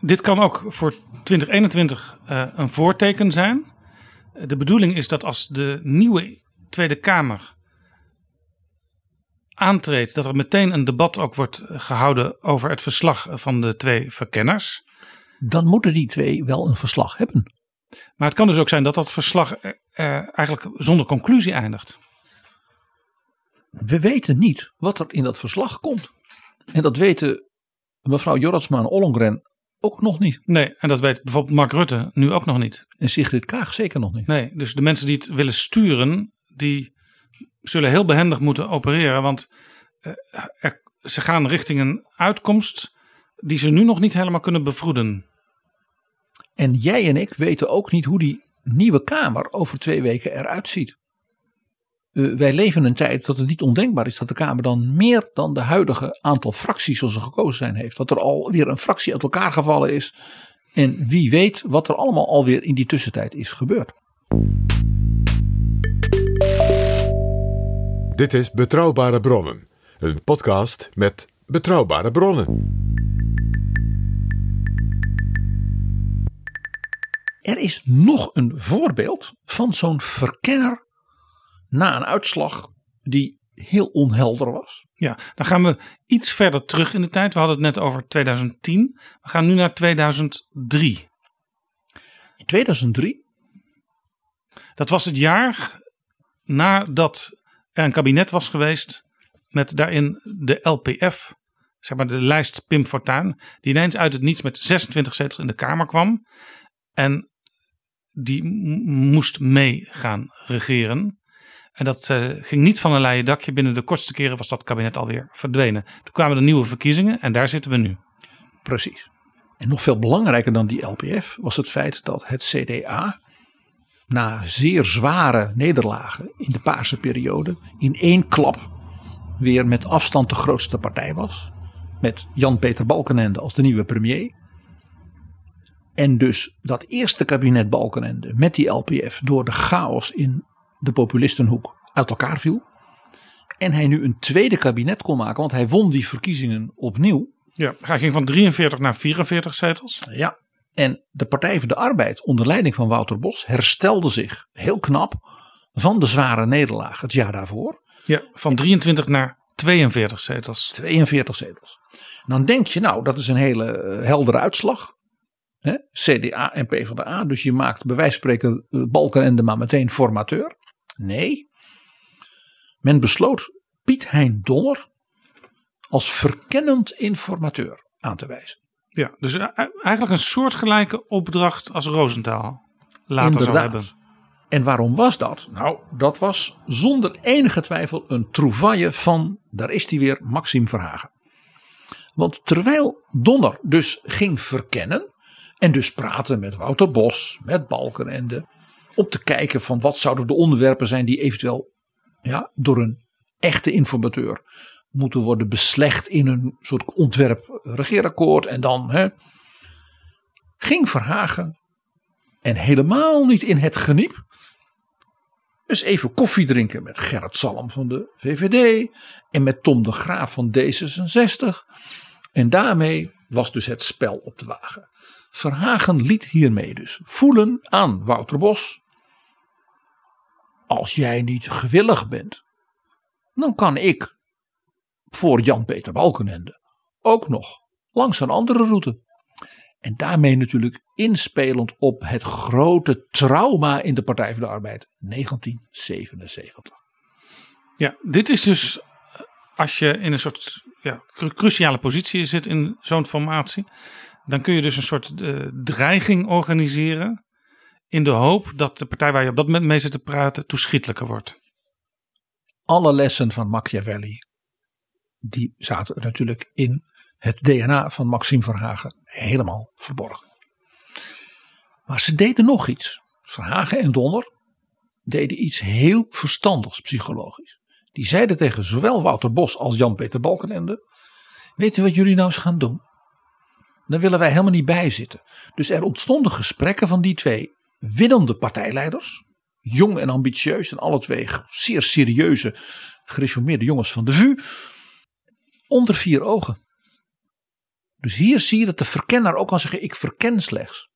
dit kan ook voor 2021 eh, een voorteken zijn. De bedoeling is dat als de nieuwe Tweede Kamer aantreedt, dat er meteen een debat ook wordt gehouden over het verslag van de twee verkenners. Dan moeten die twee wel een verslag hebben. Maar het kan dus ook zijn dat dat verslag eh, eh, eigenlijk zonder conclusie eindigt. We weten niet wat er in dat verslag komt. En dat weten mevrouw Jorritsma en Ollongren ook nog niet. Nee, en dat weet bijvoorbeeld Mark Rutte nu ook nog niet. En Sigrid Kaag zeker nog niet. Nee, dus de mensen die het willen sturen, die zullen heel behendig moeten opereren. Want eh, ze gaan richting een uitkomst die ze nu nog niet helemaal kunnen bevroeden. En jij en ik weten ook niet hoe die nieuwe Kamer over twee weken eruit ziet. Eh, wij leven in een tijd dat het niet ondenkbaar is dat de Kamer dan meer dan de huidige aantal fracties zoals ze gekozen zijn heeft. Dat er alweer een fractie uit elkaar gevallen is. En wie weet wat er allemaal alweer in die tussentijd is gebeurd. Dit is Betrouwbare Bronnen, een podcast met betrouwbare bronnen. Er is nog een voorbeeld van zo'n verkenner na een uitslag die heel onhelder was. Ja, dan gaan we iets verder terug in de tijd. We hadden het net over 2010. We gaan nu naar 2003. In 2003, Dat was het jaar nadat een kabinet was geweest met daarin de LPF, zeg maar de lijst Pim Fortuyn, die ineens uit het niets met 26 zetels in de Kamer kwam. En die moest mee gaan regeren. En dat eh, ging niet van een leien dakje. Binnen de kortste keren was dat kabinet alweer verdwenen. Toen kwamen er nieuwe verkiezingen en daar zitten we nu. precies. En nog veel belangrijker dan die LPF was het feit dat het CDA na zeer zware nederlagen in de paarse periode in één klap weer met afstand de grootste partij was. Met Jan-Peter Balkenende als de nieuwe premier. En dus dat eerste kabinet Balkenende met die LPF door de chaos in de populistenhoek uit elkaar viel. En hij nu een tweede kabinet kon maken, want hij won die verkiezingen opnieuw. Ja, hij ging van 43 naar 44 zetels. Ja. En de Partij voor de Arbeid onder leiding van Wouter Bos herstelde zich heel knap van de zware nederlaag het jaar daarvoor. Ja, van 23 naar 42 zetels. 42 zetels. Dan denk je nou dat is een hele eh, heldere uitslag. Hè? CDA en PvdA. Dus je maakt bij wijze van spreken eh, Balkenende maar meteen formateur. Nee. Men besloot Piet Hein Donner als verkennend informateur aan te wijzen. Ja, dus eh, eigenlijk een soortgelijke opdracht als Rosenthal later zou Inderdaad. hebben. En waarom was dat? Nou, dat was zonder enige twijfel een trouvaille van, daar is hij weer, Maxime Verhagen. Want terwijl Donner dus ging verkennen En dus praten met Wouter Bos, met Balkenende. Om te kijken van wat zouden de onderwerpen zijn die eventueel ja, door een echte informateur moeten worden beslecht in een soort ontwerp regeerakkoord. En dan hè, ging Verhagen en helemaal niet in het geniep. Dus even koffie drinken met Gerrit Salm van de VVD en met Tom de Graaf van D66. En daarmee was dus het spel op de wagen. Verhagen liet hiermee dus voelen aan Wouter Bos. Als jij niet gewillig bent, dan kan ik voor Jan-Peter Balkenende ook nog langs een andere route. En daarmee natuurlijk inspelend op het grote trauma in de Partij van de Arbeid 1977. Ja, dit is dus als je in een soort ja, cruciale positie zit in zo'n formatie. Dan kun je dus een soort uh, dreiging organiseren. In de hoop dat de partij waar je op dat moment mee zit te praten toeschietelijker wordt. Alle lessen van Machiavelli. Die zaten natuurlijk in het DNA van Maxime Verhagen helemaal verborgen. Maar ze deden nog iets. Verhagen en Donner deden iets heel verstandigs psychologisch. Die zeiden tegen zowel Wouter Bos als Jan-Peter Balkenende: Weet u wat jullie nou eens gaan doen? Dan willen wij helemaal niet bijzitten. Dus er ontstonden gesprekken van die twee winnende partijleiders. Jong en ambitieus en alle twee zeer serieuze gereformeerde jongens van de VU. Onder vier ogen. Dus hier zie je dat de verkenner ook kan zeggen: Ik verken slechts.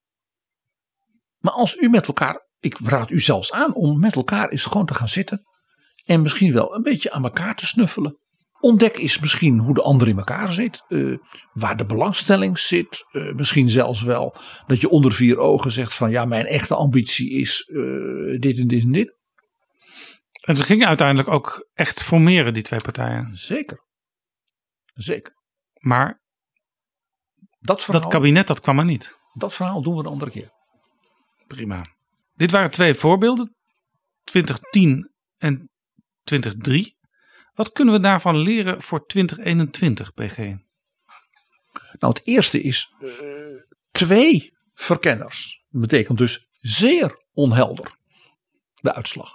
Maar als u met elkaar, ik raad u zelfs aan om met elkaar eens gewoon te gaan zitten. En misschien wel een beetje aan elkaar te snuffelen. Ontdek eens misschien hoe de ander in elkaar zit. Uh, waar de belangstelling zit. Uh, misschien zelfs wel dat je onder vier ogen zegt van ja mijn echte ambitie is uh, dit en dit en dit. En ze gingen uiteindelijk ook echt formeren die twee partijen. Zeker. Zeker. Maar dat, verhaal, dat kabinet dat kwam er niet. Dat verhaal doen we een andere keer. Prima. Dit waren twee voorbeelden. 2010 en 2003. Wat kunnen we daarvan leren voor 2021, PG? Nou, het eerste is uh, twee verkenners. Dat betekent dus zeer onhelder de uitslag.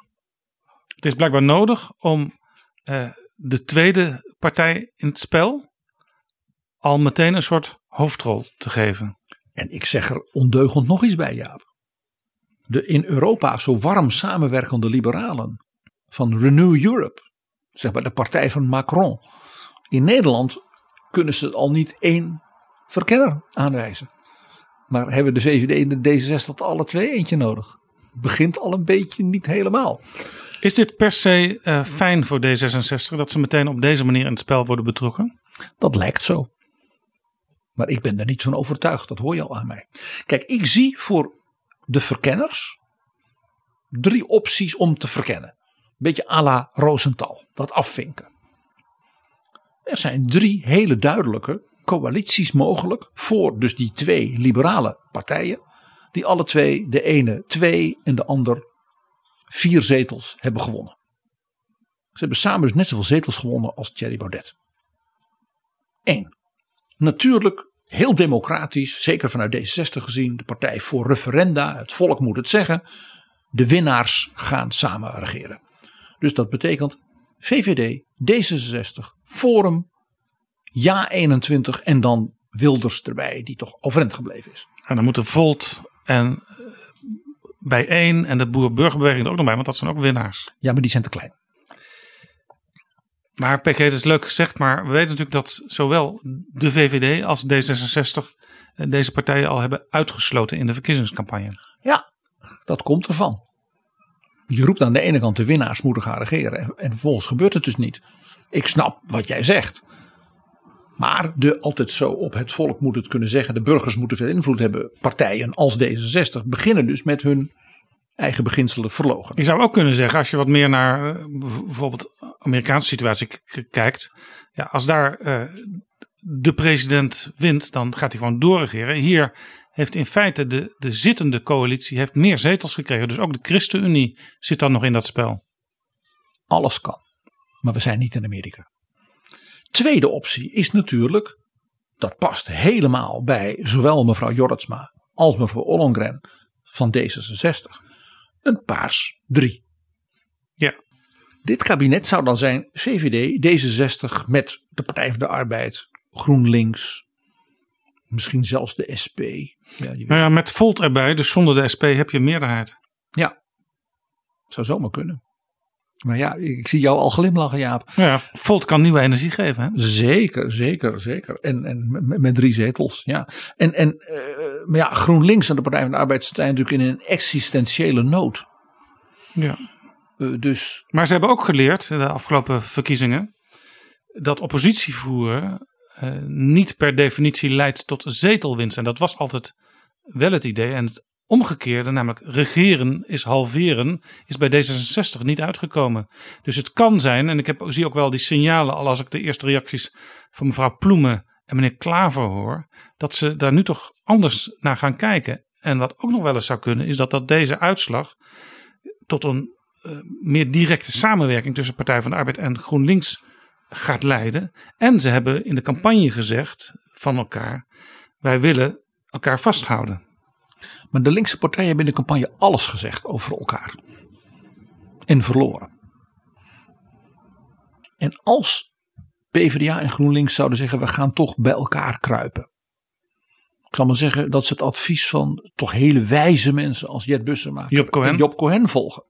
Het is blijkbaar nodig om uh, de tweede partij in het spel al meteen een soort hoofdrol te geven. En ik zeg er ondeugend nog iets bij, Jaap. De in Europa zo warm samenwerkende liberalen van Renew Europe, zeg maar de partij van Macron. In Nederland kunnen ze al niet één verkenner aanwijzen. Maar hebben de VVD en de D66 alle twee eentje nodig? Begint al een beetje niet helemaal. Is dit per se uh, fijn voor D66 dat ze meteen op deze manier in het spel worden betrokken? Dat lijkt zo. Maar ik ben er niet van overtuigd, dat hoor je al aan mij. Kijk, ik zie voor de verkenners drie opties om te verkennen. Beetje à la Rosenthal, dat afvinken. Er zijn drie hele duidelijke coalities mogelijk voor dus die twee liberale partijen. Die alle twee, de ene twee en de ander vier zetels hebben gewonnen. Ze hebben samen dus net zoveel zetels gewonnen als Thierry Baudet. Eén. Natuurlijk heel democratisch, zeker vanuit D66 gezien, de partij voor referenda, het volk moet het zeggen. De winnaars gaan samen regeren. Dus dat betekent VVD, D66, Forum, Ja 21 en dan Wilders erbij, die toch overeind gebleven is. En dan moeten Volt en eh, bijeen en de boer-burgerbeweging er ook nog bij, want dat zijn ook winnaars. Ja, maar die zijn te klein. Maar PG, het is leuk gezegd, maar we weten natuurlijk dat zowel de VVD als D66 eh, deze partijen al hebben uitgesloten in de verkiezingscampagne. Ja, dat komt ervan. Je roept aan de ene kant de winnaars moeten gaan regeren en vervolgens gebeurt het dus niet. Ik snap wat jij zegt. Maar de altijd zo op het volk moet het kunnen zeggen, de burgers moeten veel invloed hebben. Partijen als D66 beginnen dus met hun eigen beginselen verlogen. Je zou ook kunnen zeggen, als je wat meer naar uh, bijvoorbeeld Amerikaanse situatie kijkt. Ja, als daar uh, de president wint, dan gaat hij gewoon doorregeren. Hier heeft in feite de, de zittende coalitie heeft meer zetels gekregen. Dus ook de ChristenUnie zit dan nog in dat spel. Alles kan. Maar we zijn niet in Amerika. Tweede optie is natuurlijk, dat past helemaal bij zowel mevrouw Jorritsma als mevrouw Ollongren van D66 een paars 3. Ja. Dit kabinet zou dan zijn VVD, D66 met de Partij van de Arbeid, GroenLinks, misschien zelfs de SP. Ja, Nou ja, met Volt erbij, dus zonder de SP heb je een meerderheid. ja, zou zomaar kunnen. Maar ja, ik zie jou al glimlachen Jaap. Ja, Volt kan nieuwe energie geven. Hè? Zeker, zeker, zeker. En, en met, met drie zetels, ja. En, en eh, maar ja, GroenLinks en de Partij van de Arbeid staan natuurlijk in een existentiële nood. Ja. Eh, dus Maar ze hebben ook geleerd in de afgelopen verkiezingen dat oppositie voeren eh, niet per definitie leidt tot zetelwinst. En dat was altijd wel het idee. En het omgekeerde, namelijk regeren is halveren, is bij D66 niet uitgekomen. Dus het kan zijn, en ik heb, zie ook wel die signalen al als ik de eerste reacties van mevrouw Ploemen en meneer Klaver hoor, dat ze daar nu toch anders naar gaan kijken. En wat ook nog wel eens zou kunnen, is dat, dat deze uitslag tot een eh, meer directe samenwerking tussen Partij van de Arbeid en GroenLinks gaat leiden. En ze hebben in de campagne gezegd van elkaar: wij willen elkaar vasthouden. Maar de linkse partijen hebben in de campagne alles gezegd over elkaar. En verloren. En als PvdA en GroenLinks zouden zeggen: we gaan toch bij elkaar kruipen. Ik zal maar zeggen dat ze het advies van toch hele wijze mensen als Jet Bussema Job Cohen. en Job Cohen volgen.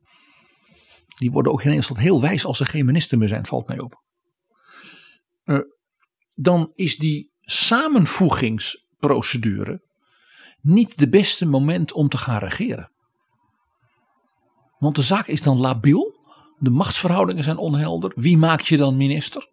Die worden ook ineens tot heel wijs als ze geen minister meer zijn, valt mij op. Eh, dan is die samenvoegingsprocedure niet de beste moment om te gaan regeren. Want de zaak is dan labiel. De machtsverhoudingen zijn onhelder. Wie maak je dan minister?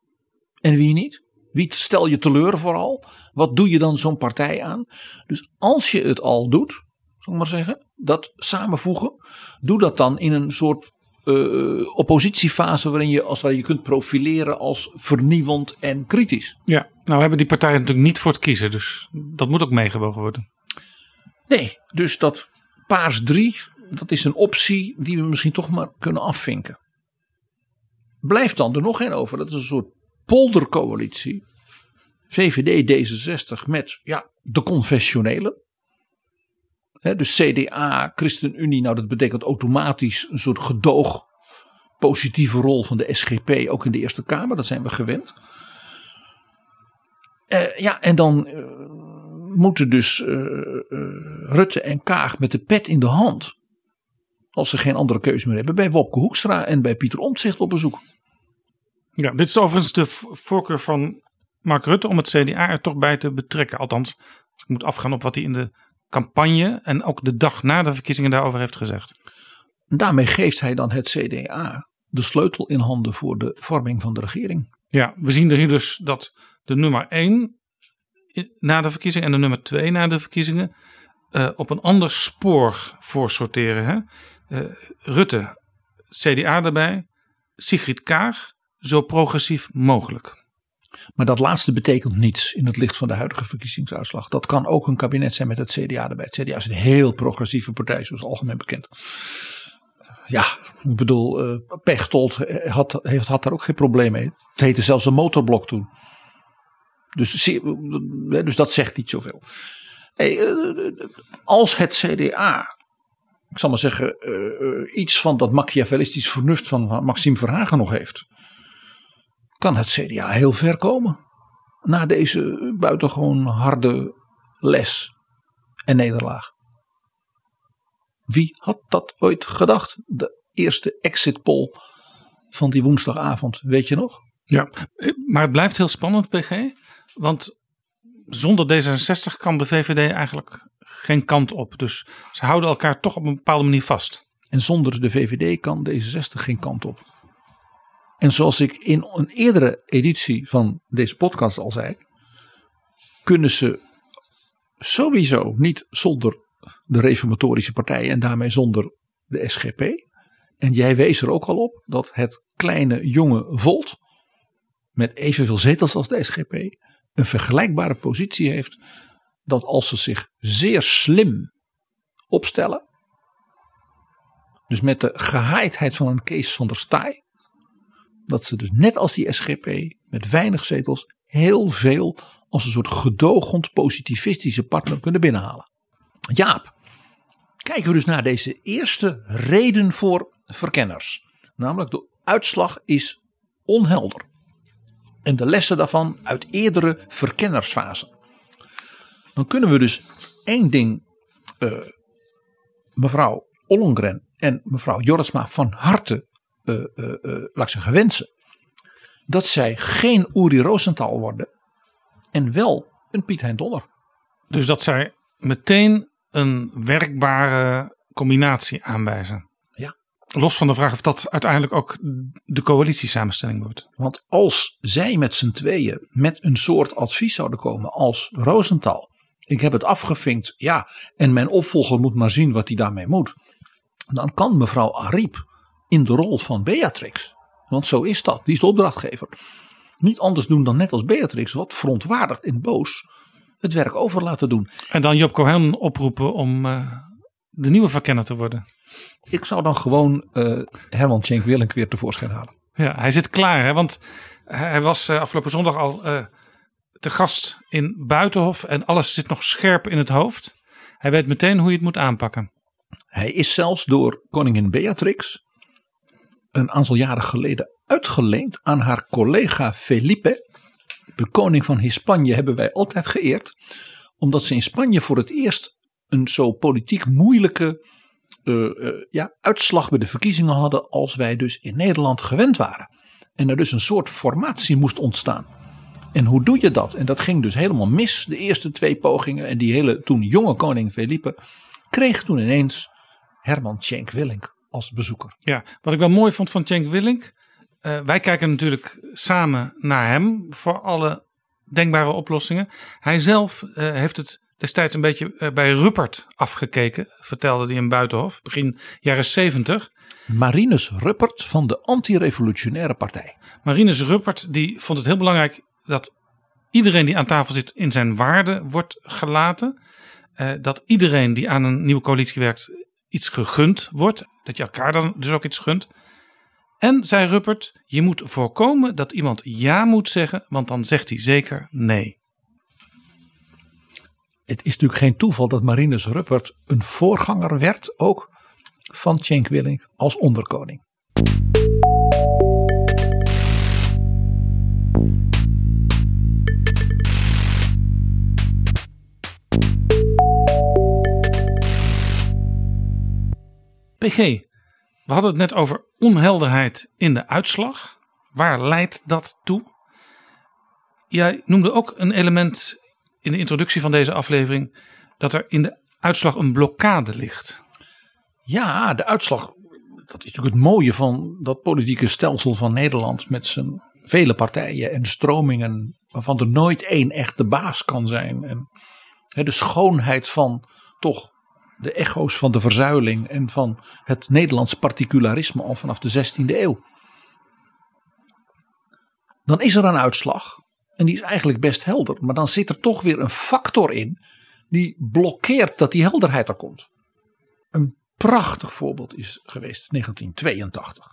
En wie niet? Wie stel je teleur vooral? Wat doe je dan zo'n partij aan? Dus als je het al doet, zal ik maar zeggen, dat samenvoegen, doe dat dan in een soort eh, oppositiefase waarin je als ware je kunt profileren als vernieuwend en kritisch. Ja, nou hebben die partijen natuurlijk niet voor het kiezen, dus dat moet ook meegewogen worden. Nee, dus dat paars 3, dat is een optie die we misschien toch maar kunnen afvinken. Blijft dan er nog één over. Dat is een soort poldercoalitie. VVD D66 met ja, de confessionelen. Hè, dus CDA, ChristenUnie, nou dat betekent automatisch een soort gedoog positieve rol van de SGP ook in de Eerste Kamer. Dat zijn we gewend. Eh, ja, en dan eh, moeten dus eh, Rutte en Kaag met de pet in de hand. Als ze geen andere keuze meer hebben. Bij Wopke Hoekstra en bij Pieter Omtzigt op bezoek. Ja, dit is overigens de voorkeur van Mark Rutte om het CDA er toch bij te betrekken. Althans, als ik moet afgaan op wat hij in de campagne en ook de dag na de verkiezingen daarover heeft gezegd. Daarmee geeft hij dan het CDA de sleutel in handen voor de vorming van de regering. Ja, we zien er hier dus dat de nummer 1 na de verkiezingen en de nummer 2 na de verkiezingen eh, op een ander spoor voor sorteren. Hè? Eh, Rutte, CDA erbij, Sigrid Kaag, zo progressief mogelijk. Maar dat laatste betekent niets in het licht van de huidige verkiezingsuitslag. Dat kan ook een kabinet zijn met het CDA erbij. Het CDA is een heel progressieve partij, zoals algemeen bekend. Ja, ik bedoel, eh Pechtold had, heeft, had daar ook geen probleem mee. Het heette zelfs een motorblok toen. Dus, dus dat zegt niet zoveel. Hey, eh, als het CDA, ik zal maar zeggen, eh, eh, iets van dat machiavellistisch vernuft van Maxime Verhagen nog heeft kan het CDA heel ver komen. Na deze buitengewoon harde les en nederlaag. Wie had dat ooit gedacht? De eerste exit poll van die woensdagavond, weet je nog? Ja, maar het blijft heel spannend, PG. Want zonder D66 kan de VVD eigenlijk geen kant op. Dus ze houden elkaar toch op een bepaalde manier vast. En zonder de VVD kan D66 geen kant op. En zoals ik in een eerdere editie van deze podcast al zei, kunnen ze sowieso niet zonder de reformatorische partijen en daarmee zonder de SGP. En jij wees er ook al op dat het kleine jonge Volt met evenveel zetels als de SGP een vergelijkbare positie heeft dat als ze zich zeer slim opstellen, dus met de gehaaidheid van een Kees van der Staaij, dat ze dus net als die SGP met weinig zetels heel veel als een soort gedoogend positivistische partner kunnen binnenhalen. Jaap, kijken we dus naar deze eerste reden voor verkenners. Namelijk de uitslag is onhelder. En de lessen daarvan uit eerdere verkennersfasen. Dan kunnen we dus één ding eh, mevrouw Ollongren en mevrouw Jorritsma van harte uh, uh, wensen. Dat zij geen Uri Rosenthal worden en wel een Piet Hein Donner. Dus dat zij meteen een werkbare combinatie aanwijzen. Los van de vraag of dat uiteindelijk ook de coalitiesamenstelling wordt. Want als zij met z'n tweeën met een soort advies zouden komen als Rosenthal. Ik heb het afgevinkt, ja, en mijn opvolger moet maar zien wat hij daarmee moet. Dan kan mevrouw Ariep in de rol van Beatrix, want zo is dat, die is de opdrachtgever, niet anders doen dan net als Beatrix, wat verontwaardigd en boos, het werk over laten doen. En dan Job Cohen oproepen om uh, de nieuwe verkenner te worden. Ik zou dan gewoon uh, Herman Schenk Willink weer tevoorschijn halen. Ja, hij zit klaar, hè? want hij was uh, afgelopen zondag al te gast in Buitenhof en alles zit nog scherp in het hoofd. Hij weet meteen hoe je het moet aanpakken. Hij is zelfs door koningin Beatrix een aantal jaren geleden uitgeleend aan haar collega Felipe. De koning van Hispanje hebben wij altijd geëerd, omdat ze in Spanje voor het eerst een zo politiek moeilijke uh, uh, ja, uitslag bij de verkiezingen hadden als wij dus in Nederland gewend waren. En er dus een soort formatie moest ontstaan. En hoe doe je dat? En dat ging dus helemaal mis, de eerste twee pogingen. En die hele toen jonge koning Felipe kreeg toen ineens Herman Tjenk Willink als bezoeker. Ja, wat ik wel mooi vond van Tjenk Willink. Uh, wij kijken natuurlijk samen naar hem voor alle denkbare oplossingen. Hij zelf heeft het destijds een beetje uh, bij Ruppert afgekeken, vertelde hij in Buitenhof, begin jaren 70. Marinus Ruppert van de Anti-Revolutionaire Partij. Marinus Ruppert die vond het heel belangrijk dat iedereen die aan tafel zit in zijn waarde wordt gelaten. Uh, dat iedereen die aan een nieuwe coalitie werkt iets gegund wordt. Dat je elkaar dan dus ook iets gunt. En zei Ruppert, je moet voorkomen dat iemand ja moet zeggen, want dan zegt hij zeker nee. Het is natuurlijk geen toeval dat Marinus Ruppert een voorganger werd ook van Cenk Willink als onderkoning. PG, we hadden het net over onhelderheid in de uitslag. Waar leidt dat toe? Jij noemde ook een element in de introductie van deze aflevering dat er in de uitslag een blokkade ligt. Ja, de uitslag, dat is natuurlijk het mooie van dat politieke stelsel van Nederland met zijn vele partijen en stromingen waarvan er nooit één echt de baas kan zijn. En de schoonheid van toch de echo's van de verzuiling en van het Nederlands particularisme al vanaf de 16e eeuw. Dan is er een uitslag en die is eigenlijk best helder, maar dan zit er toch weer een factor in die blokkeert dat die helderheid er komt. Een prachtig voorbeeld is geweest 1982.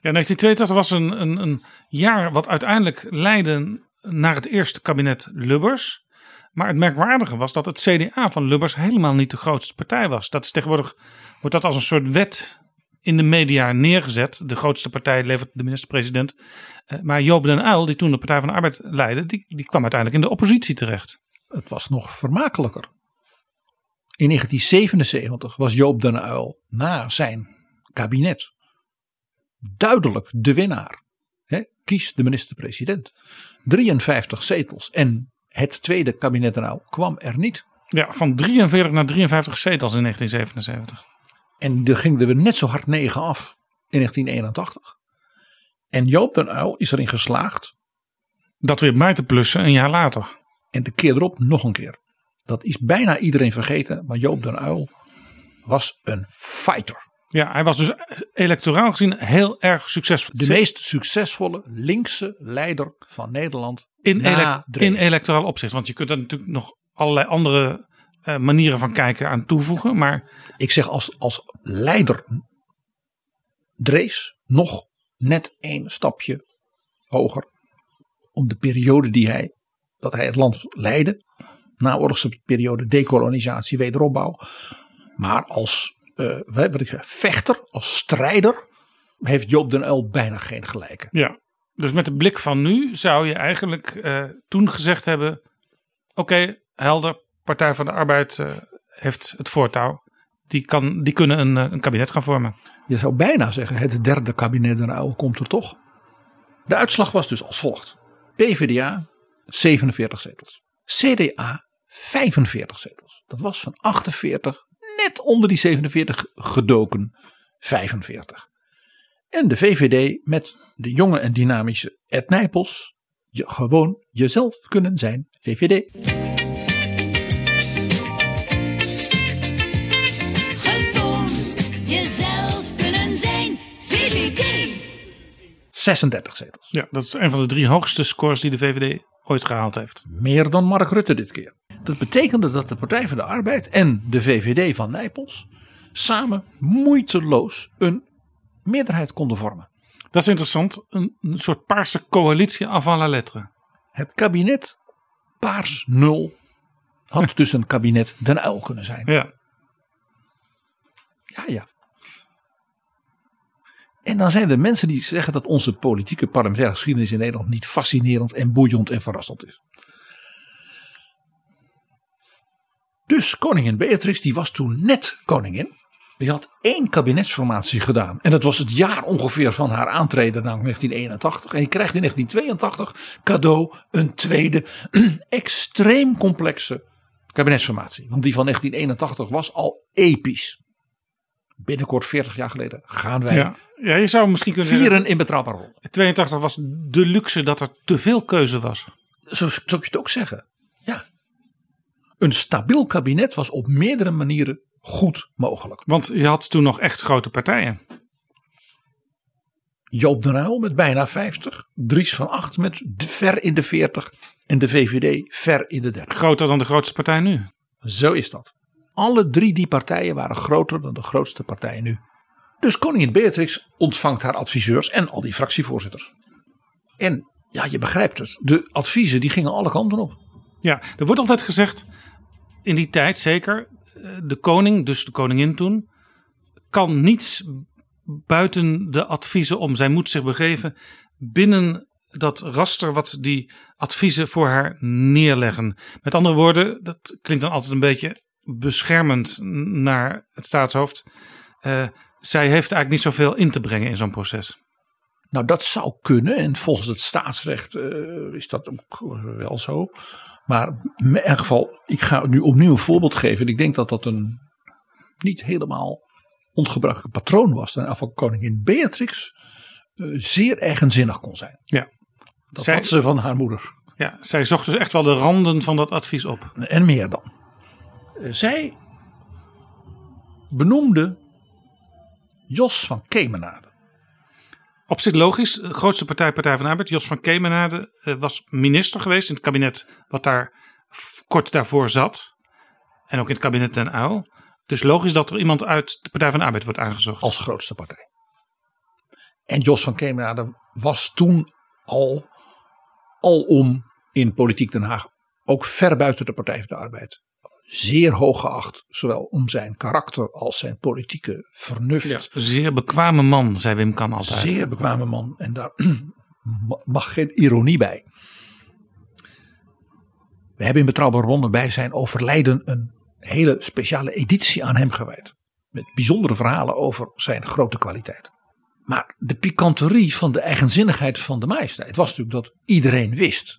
Ja, 1982 was een, een, een jaar wat uiteindelijk leidde naar het eerste kabinet Lubbers. Maar het merkwaardige was dat het CDA van Lubbers helemaal niet de grootste partij was. Dat is tegenwoordig wordt dat als een soort wet in de media neergezet. De grootste partij levert de minister-president. Uh, maar Joop den Uyl, die toen de Partij van de Arbeid leidde, die, die kwam uiteindelijk in de oppositie terecht. Het was nog vermakelijker. In 1977 was Joop den Uyl na zijn kabinet duidelijk de winnaar. He, kies de minister-president. 53 zetels en het tweede kabinet Rauw kwam er niet. Ja, van 43 naar 53 zetels in 1977. En er gingen er net zo hard negen af in 1981. En Joop den Uyl is erin geslaagd. Dat weer bij te plussen een jaar later. En de keer erop nog een keer. Dat is bijna iedereen vergeten. Maar Joop den Uyl was een fighter. Ja, hij was dus electoraal gezien heel erg succesvol. De meest succesvolle linkse leider van Nederland. In, in electoraal opzicht. Want je kunt er natuurlijk nog allerlei andere uh, manieren van kijken aan toevoegen. Maar... Ik zeg als, als leider Drees nog net één stapje hoger. Om de periode die hij, dat hij het land leidde. naoorlogse periode, dekolonisatie, wederopbouw. Maar als eh, wat ik zeg, vechter, als strijder, heeft Joop den Uyl bijna geen gelijke. Ja, dus met de blik van nu zou je eigenlijk eh, toen gezegd hebben: oké, helder, Partij van de Arbeid eh, heeft het voortouw. Die, kan, die kunnen een, eh, een kabinet gaan vormen. Je zou bijna zeggen, het derde kabinet Uyl komt er toch. De uitslag was dus als volgt. PvdA 47 zetels. CDA 45 zetels. Dat was van 48 net onder die 47 gedoken 45. En de VVD met de jonge en dynamische Ed Nijpels. Je, gewoon jezelf kunnen zijn VVD. 36 zetels. Ja, dat is een van de drie hoogste scores die de VVD ooit gehaald heeft. Meer dan Mark Rutte dit keer. Dat betekende dat de Partij van de Arbeid en de VVD van Nijpels samen moeiteloos een meerderheid konden vormen. Dat is interessant. Een, een soort paarse coalitie avant la lettre. Het kabinet Paars 0 had dus een kabinet Den Uyl kunnen zijn. Ja. Ja, ja. En dan zijn er mensen die zeggen dat onze politieke parlementaire geschiedenis in Nederland niet fascinerend en boeiend en verrassend is. Dus koningin Beatrix, die was toen net koningin. Die had één kabinetsformatie gedaan. En dat was het jaar ongeveer van haar aantreden, namelijk 1981. En je krijgt in 1982 cadeau een tweede extreem complexe kabinetsformatie. Want die van 1981 was al episch. Binnenkort 40 jaar geleden gaan wij Ja. ja, je zou misschien kunnen vieren zeggen. in betrouwbare rol. 82 was de luxe dat er te veel keuze was. Zo zou je het ook zeggen. Ja. Een stabiel kabinet was op meerdere manieren goed mogelijk. Want je had toen nog echt grote partijen. Joop den Uyl met bijna 50. Dries van Acht met ver in de 40. En de VVD ver in de 30. Groter dan de grootste partij nu. Zo is dat. Alle drie die partijen waren groter dan de grootste partijen nu. Dus koningin Beatrix ontvangt haar adviseurs en al die fractievoorzitters. En ja, je begrijpt het. De adviezen die gingen alle kanten op. Ja, er wordt altijd gezegd, in die tijd zeker, eh, de koning, dus de koningin toen, kan niets buiten de adviezen om. Zij moet zich begeven binnen dat raster wat die adviezen voor haar neerleggen. Met andere woorden, dat klinkt dan altijd een beetje beschermend naar het staatshoofd. Eh, zij heeft eigenlijk niet zoveel in te brengen in zo'n proces. Nou, dat zou kunnen. En volgens het staatsrecht eh, is dat ook wel zo. Maar in elk geval, ik ga nu opnieuw een voorbeeld geven. En ik denk dat dat een niet helemaal ongebruikelijk patroon was. Af van koningin Beatrix eh, zeer eigenzinnig kon zijn. Ja. Dat Zij- had ze van haar moeder. Ja, zij zocht dus echt wel de randen van dat advies op. En meer dan. Eh, zij benoemde Jos van Kemenade. Op zich logisch. De grootste partij, Partij van de Arbeid, Jos van Kemenade, eh, was minister geweest in het kabinet wat daar kort daarvoor zat. En ook in het kabinet ten Uyl. Dus logisch dat er iemand uit de Partij van de Arbeid wordt aangezocht. als grootste partij. En Jos van Kemenade was toen al, alom in politiek Den Haag, ook ver buiten de Partij van de Arbeid, zeer hoog geacht. Zowel om zijn karakter als zijn politieke vernuft. Ja, zeer bekwame man, zei Wim Kan altijd. Zeer bekwame man. En daar mag geen ironie bij. We hebben in Betrouwbare Bronnen bij zijn overlijden een hele speciale editie aan hem gewijd. Met bijzondere verhalen over zijn grote kwaliteit. Maar de pikanterie van de eigenzinnigheid van de majesteit was natuurlijk dat iedereen wist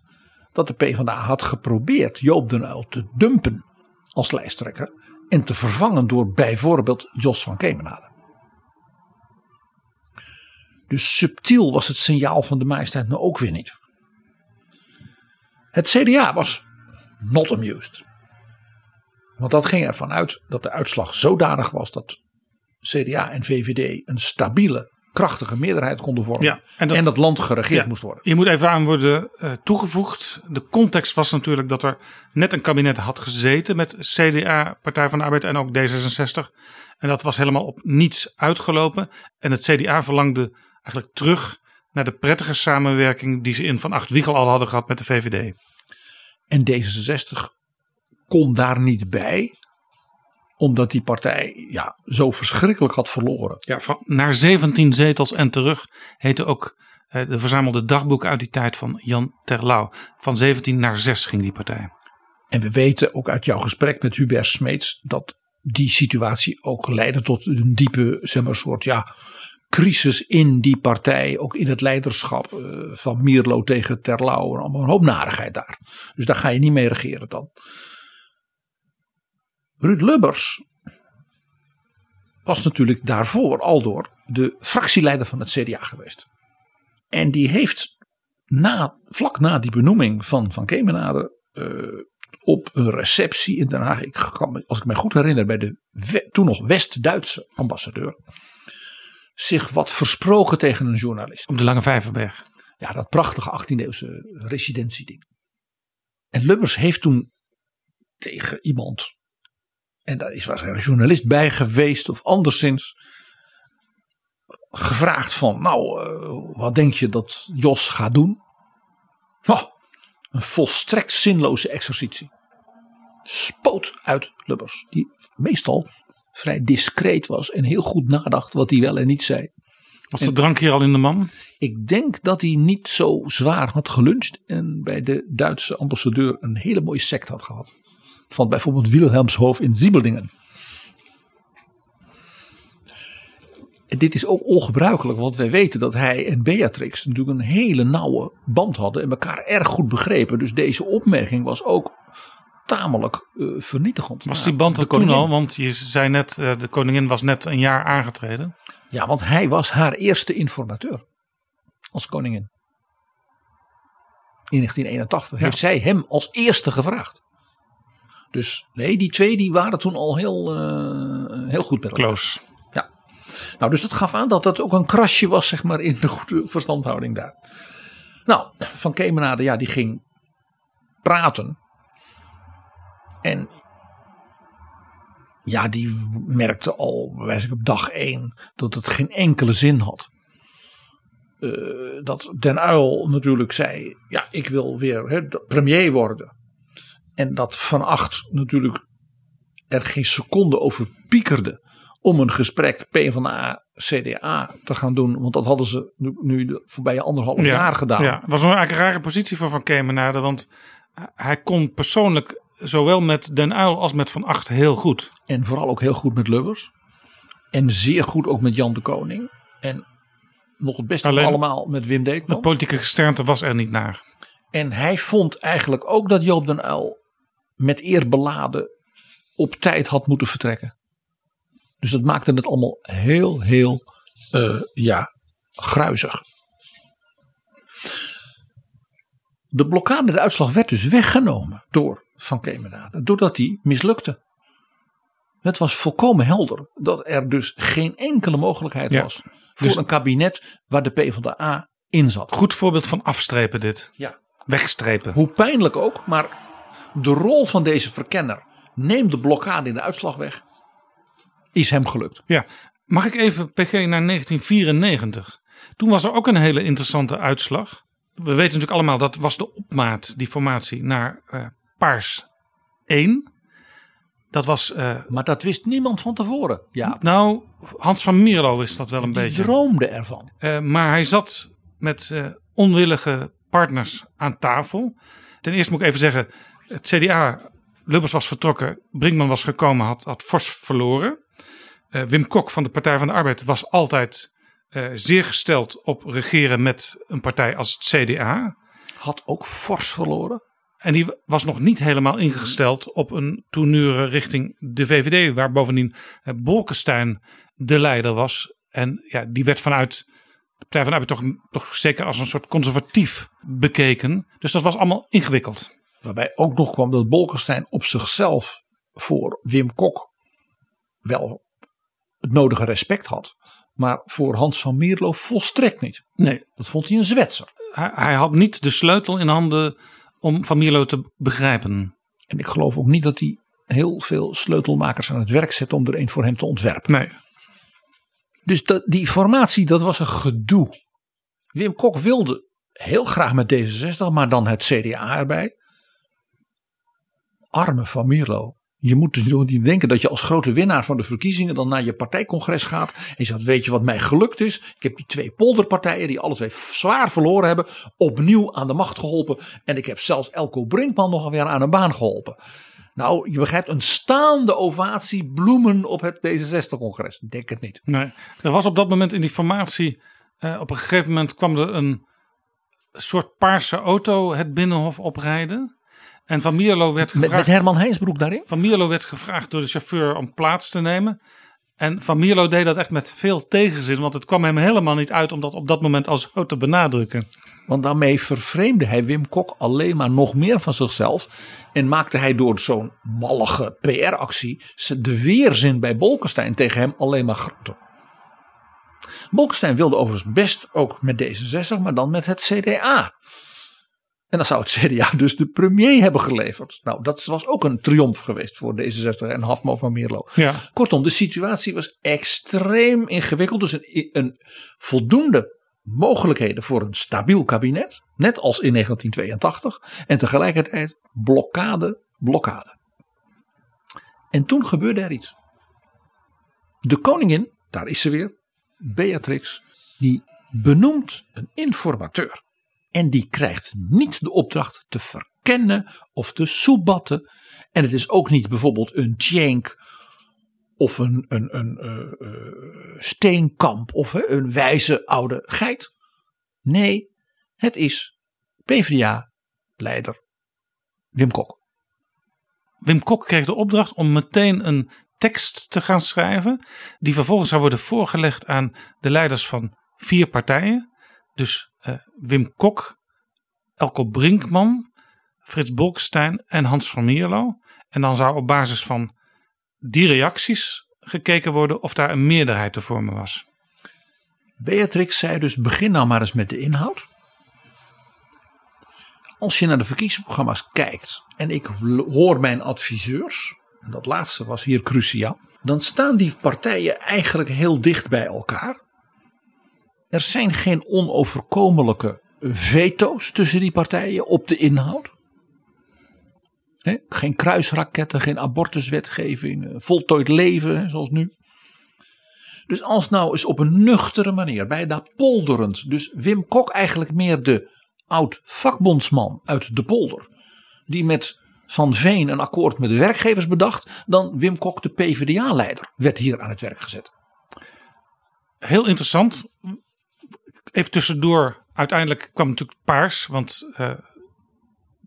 dat de PvdA had geprobeerd Joop den Uyl te dumpen als lijsttrekker en te vervangen door bijvoorbeeld Jos van Kemenade. Dus subtiel was het signaal van de majesteit nou ook weer niet. Het CDA was not amused. Want dat ging ervan uit dat de uitslag zodanig was dat CDA en VVD een stabiele, krachtige meerderheid konden vormen. Ja, en en, dat- land geregeerd Ja, moest worden. Je moet even aan worden eh, toegevoegd. De context was natuurlijk dat er net een kabinet had gezeten met CDA, Partij van de Arbeid en ook D66. En dat was helemaal op niets uitgelopen. En het CDA verlangde eigenlijk terug naar de prettige samenwerking die ze in Van Acht Wiegel al hadden gehad met de VVD. En D66 kon daar niet bij. Omdat die partij ja, zo verschrikkelijk had verloren. Ja, van, naar 17 zetels en terug heette ook eh, de verzamelde dagboeken uit die tijd van Jan Terlouw. Van 17 naar 6 ging die partij. En we weten ook uit jouw gesprek met Hubert Smeets dat die situatie ook leidde tot een diepe, zeg maar, soort ja, crisis in die partij. Ook in het leiderschap eh, van Mierlo tegen Terlouw. En allemaal een hoop narigheid daar. Dus daar ga je niet mee regeren dan. Ruud Lubbers was natuurlijk daarvoor al door de fractieleider van het CDA geweest. En die heeft na, vlak na die benoeming van Van Kemenade eh, op een receptie in Den Haag, ik kan als ik me goed herinner, bij de toen nog West-Duitse ambassadeur, zich wat versproken tegen een journalist. Op de Lange Vijverberg. Ja, dat prachtige 18e-eeuwse residentieding. En Lubbers heeft toen tegen iemand, en daar is waarschijnlijk een journalist bij geweest of anderszins, gevraagd van, nou, eh, wat denk je dat Jos gaat doen? Oh, een volstrekt zinloze exercitie. Spoot uit Lubbers, die meestal vrij discreet was en heel goed nadacht wat hij wel en niet zei. Was de drank hier al in de man? Ik denk dat hij niet zo zwaar had geluncht en bij de Duitse ambassadeur een hele mooie sect had gehad. Van bijvoorbeeld Wilhelmshof in Siebeldingen. En dit is ook ongebruikelijk, want wij weten dat hij en Beatrix natuurlijk een hele nauwe band hadden en elkaar erg goed begrepen. Dus deze opmerking was ook tamelijk eh, vernietigend. Was die band er toen al? Want je zei net, eh, de koningin was net een jaar aangetreden. Ja, want hij was haar eerste informateur als koningin. In 1981 heeft zij hem als eerste gevraagd. Dus nee, die twee die waren toen al heel, eh, heel goed met elkaar. Close. Ja. Nou, dus dat gaf aan dat dat ook een krasje was, zeg maar, in de goede verstandhouding daar. Nou, Van Kemenade, ja, die ging praten. En ja, die merkte al, bij wijze van op dag één, dat het geen enkele zin had. Eh, dat Den Uil natuurlijk zei, ja, ik wil weer premier worden. En dat Van Acht natuurlijk er geen seconde over piekerde om een gesprek PvdA-CDA te gaan doen. Want dat hadden ze nu, nu de voorbije anderhalf jaar gedaan. Ja, het was een eigenlijk rare positie voor Van Kemenade. Want hij kon persoonlijk zowel met Den Uil als met Van Acht heel goed. En vooral ook heel goed met Lubbers. En zeer goed ook met Jan de Koning. En nog het beste Alleen- allemaal met Wim Deetman. Het politieke gesternte was er niet naar. En hij vond eigenlijk ook dat Joop den Uyl met eer beladen op tijd had moeten vertrekken. Dus dat maakte het allemaal heel, heel, eh, ja, gruizig. De blokkade, de uitslag werd dus weggenomen door Van Kemenade. Doordat die mislukte. Het was volkomen helder dat er dus geen enkele mogelijkheid Ja. was voor Dus- een kabinet waar de PvdA in zat. Goed voorbeeld van afstrepen dit. Ja. Wegstrepen. Hoe pijnlijk ook, maar de rol van deze verkenner, neem de blokkade in de uitslag weg, is hem gelukt. Ja, mag ik even PG naar 1994? Toen was er ook een hele interessante uitslag. We weten natuurlijk allemaal dat was de opmaat, die formatie, naar eh, Paars 1. Dat was, eh, Maar dat wist niemand van tevoren. Ja, nou, Hans van Mierlo wist dat wel een die beetje. droomde ervan. Eh, maar hij zat met onwillige partners aan tafel. Ten eerste moet ik even zeggen, het CDA, Lubbers was vertrokken, Brinkman was gekomen, had, had fors verloren. Eh, Wim Kok van de Partij van de Arbeid was altijd eh, zeer gesteld op regeren met een partij als het CDA. Had ook fors verloren. En die was nog niet helemaal ingesteld op een tournure richting de VVD, waar bovendien eh, Bolkestein de leider was. En ja, die werd vanuit de Partij van de Arbeid toch, toch zeker als een soort conservatief bekeken. Dus dat was allemaal ingewikkeld. Waarbij ook nog kwam dat Bolkestein op zichzelf voor Wim Kok wel het nodige respect had. Maar voor Hans van Mierlo volstrekt niet. Nee, Dat vond hij een Zwetser. hij, hij had niet de sleutel in handen om Van Mierlo te begrijpen. En ik geloof ook niet dat hij heel veel sleutelmakers aan het werk zet om er een voor hem te ontwerpen. Nee, Dus dat, die formatie, dat was een gedoe. Wim Kok wilde heel graag met D66, maar dan het CDA erbij. Arme Van Mierlo. Je moet dus niet denken dat je als grote winnaar van de verkiezingen dan naar je partijcongres gaat. En zegt, weet je wat mij gelukt is? Ik heb die twee polderpartijen die alle twee zwaar verloren hebben. Opnieuw aan de macht geholpen. En ik heb zelfs Elko Brinkman nog alweer aan een baan geholpen. Nou, je begrijpt, een staande ovatie, bloemen op het D66-congres. Denk het niet. Nee, er was op dat moment in die formatie, eh, op een gegeven moment kwam er een soort paarse auto het binnenhof oprijden. En Van Mierlo werd Met, gevraagd, met Herman Heinsbroek daarin? Van Mierlo werd gevraagd door de chauffeur om plaats te nemen. En Van Mierlo deed dat echt met veel tegenzin, want het kwam hem helemaal niet uit om dat op dat moment al zo te benadrukken. Want daarmee vervreemde hij Wim Kok alleen maar nog meer van zichzelf. En maakte hij door zo'n mallige PR-actie de weerzin bij Bolkestein tegen hem alleen maar groter. Bolkestein wilde overigens best ook met D66, maar dan met het CDA. En dan zou het CDA dus de premier hebben geleverd. Nou, dat was ook een triomf geweest voor D66 en Hafmo van Mierlo. Ja. Kortom, de situatie was extreem ingewikkeld. Dus een, een voldoende mogelijkheden voor een stabiel kabinet. Net als in 1982. En tegelijkertijd blokkade, blokkade. En toen gebeurde er iets. De koningin, daar is ze weer, Beatrix, die benoemt een informateur. En die krijgt niet de opdracht te verkennen of te soebatten. En het is ook niet bijvoorbeeld een tjenk of een, een, een eh, eh, steenkamp of een wijze oude geit. Nee, het is PvdA-leider Wim Kok. Wim Kok kreeg de opdracht om meteen een tekst te gaan schrijven. Die vervolgens zou worden voorgelegd aan de leiders van vier partijen. Dus eh, Wim Kok, Elko Brinkman, Frits Bolkestein en Hans van Mierlo. En dan zou op basis van die reacties gekeken worden of daar een meerderheid te vormen was. Beatrix zei dus: begin nou maar eens met de inhoud. Als je naar de verkiezingsprogramma's kijkt en ik hoor mijn adviseurs, en dat laatste was hier cruciaal, dan staan die partijen eigenlijk heel dicht bij elkaar. Er zijn geen onoverkomelijke veto's tussen die partijen op de inhoud. Geen kruisraketten, geen abortuswetgeving, eh, voltooid leven zoals nu. Dus als nou eens op een nuchtere manier, bijna polderend, dus Wim Kok eigenlijk meer de oud vakbondsman uit de polder, die met Van Veen een akkoord met de werkgevers bedacht, dan Wim Kok de PvdA-leider werd hier aan het werk gezet. Heel interessant. Even tussendoor, uiteindelijk kwam natuurlijk paars, want uh,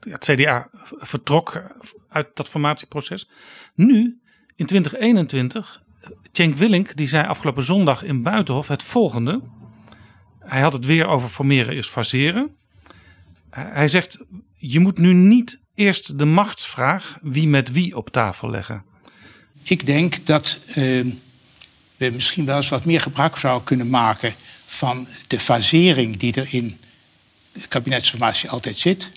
het CDA vertrok uit dat formatieproces. Nu, in 2021, Cenk Willink die zei afgelopen zondag in Buitenhof het volgende. Hij had het weer over formeren is faseren. Hij zegt, je moet nu niet eerst de machtsvraag wie met wie op tafel leggen. Ik denk dat uh, we misschien wel eens wat meer gebruik zouden kunnen maken van de fasering die er in kabinetsformatie altijd zit.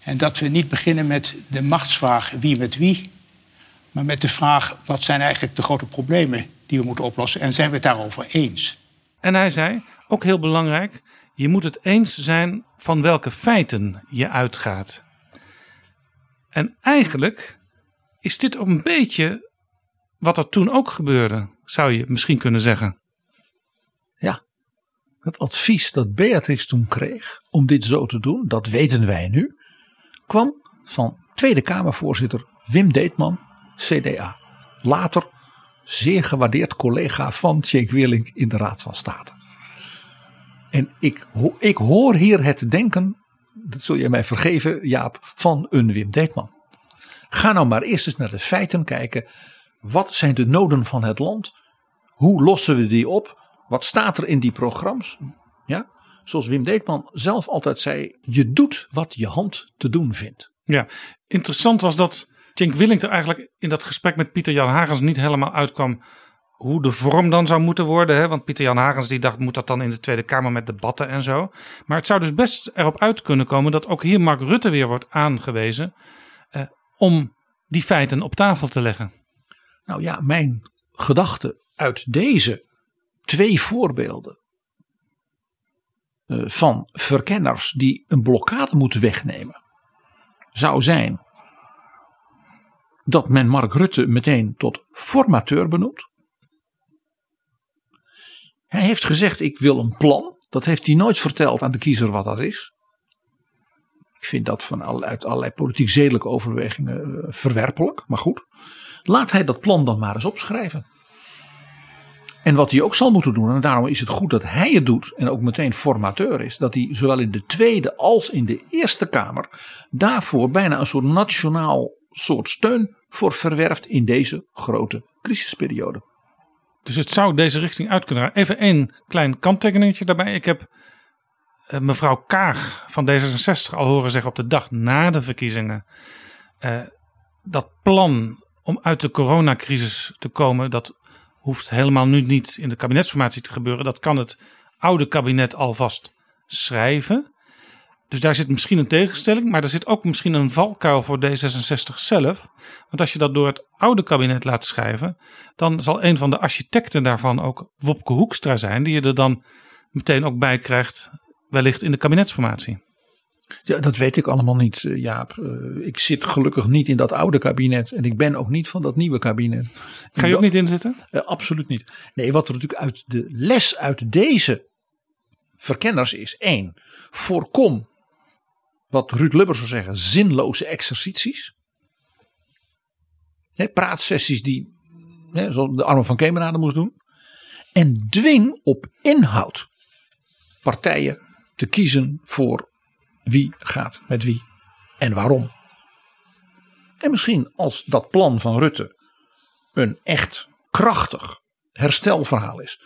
En dat we niet beginnen met de machtsvraag wie met wie, maar met de vraag wat zijn eigenlijk de grote problemen die we moeten oplossen en zijn we het daarover eens. En hij zei, ook heel belangrijk, je moet het eens zijn van welke feiten je uitgaat. En eigenlijk is dit ook een beetje wat er toen ook gebeurde, zou je misschien kunnen zeggen. Ja, het advies dat Beatrix toen kreeg om dit zo te doen, dat weten wij nu, kwam van Tweede Kamervoorzitter Wim Deetman, CDA. Later zeer gewaardeerd collega van Cenk Willink in de Raad van State. En ik, ik hoor hier het denken, dat zul je mij vergeven Jaap, van een Wim Deetman. Ga nou maar eerst eens naar de feiten kijken. Wat zijn de noden van het land? Hoe lossen we die op? Wat staat er in die programma's? Ja, zoals Wim Deetman zelf altijd zei, je doet wat je hand te doen vindt. Ja, interessant was dat Cenk Willink er eigenlijk in dat gesprek met Pieter Jan Hagens niet helemaal uitkwam hoe de vorm dan zou moeten worden. Hè? Want Pieter Jan Hagens die dacht, moet dat dan in de Tweede Kamer met debatten en zo. Maar het zou dus best erop uit kunnen komen dat ook hier Mark Rutte weer wordt aangewezen eh, om die feiten op tafel te leggen. Nou ja, mijn gedachte uit deze twee voorbeelden uh, van verkenners die een blokkade moeten wegnemen, zou zijn dat men Mark Rutte meteen tot formateur benoemt. Hij heeft gezegd: Ik wil een plan. Dat heeft hij nooit verteld aan de kiezer wat dat is. Ik vind dat van allerlei politiek-zedelijke overwegingen eh, verwerpelijk, maar goed. Laat hij dat plan dan maar eens opschrijven. En wat hij ook zal moeten doen, en daarom is het goed dat hij het doet en ook meteen formateur is, dat hij zowel in de Tweede als in de Eerste Kamer daarvoor bijna een soort nationaal soort steun voor verwerft in deze grote crisisperiode. Dus het zou deze richting uit kunnen gaan. Even één klein kanttekeningetje daarbij. Ik heb eh, mevrouw Kaag van D66 al horen zeggen op de dag na de verkiezingen. eh, dat plan om uit de coronacrisis te komen, dat hoeft helemaal nu niet in de kabinetsformatie te gebeuren. Dat kan het oude kabinet alvast schrijven. Dus daar zit misschien een tegenstelling, maar er zit ook misschien een valkuil voor D66 zelf. Want als je dat door het oude kabinet laat schrijven, dan zal een van de architecten daarvan ook Wopke Hoekstra zijn, die je er dan meteen ook bij krijgt, wellicht in de kabinetsformatie. Ja, dat weet ik allemaal niet, eh, Jaap. Eh, Ik zit gelukkig niet in dat oude kabinet en ik ben ook niet van dat nieuwe kabinet. Ga je ook niet inzitten? Eh, absoluut niet. Nee, wat er natuurlijk uit de les uit deze verkenners is: één, voorkom wat Ruud Lubbers zou zeggen, zinloze exercities. Hè, praatsessies die, hè, zoals de Armen van Kemenade moest doen. En dwing op inhoud partijen te kiezen voor wie gaat met wie en waarom. En misschien als dat plan van Rutte een echt krachtig herstelverhaal is,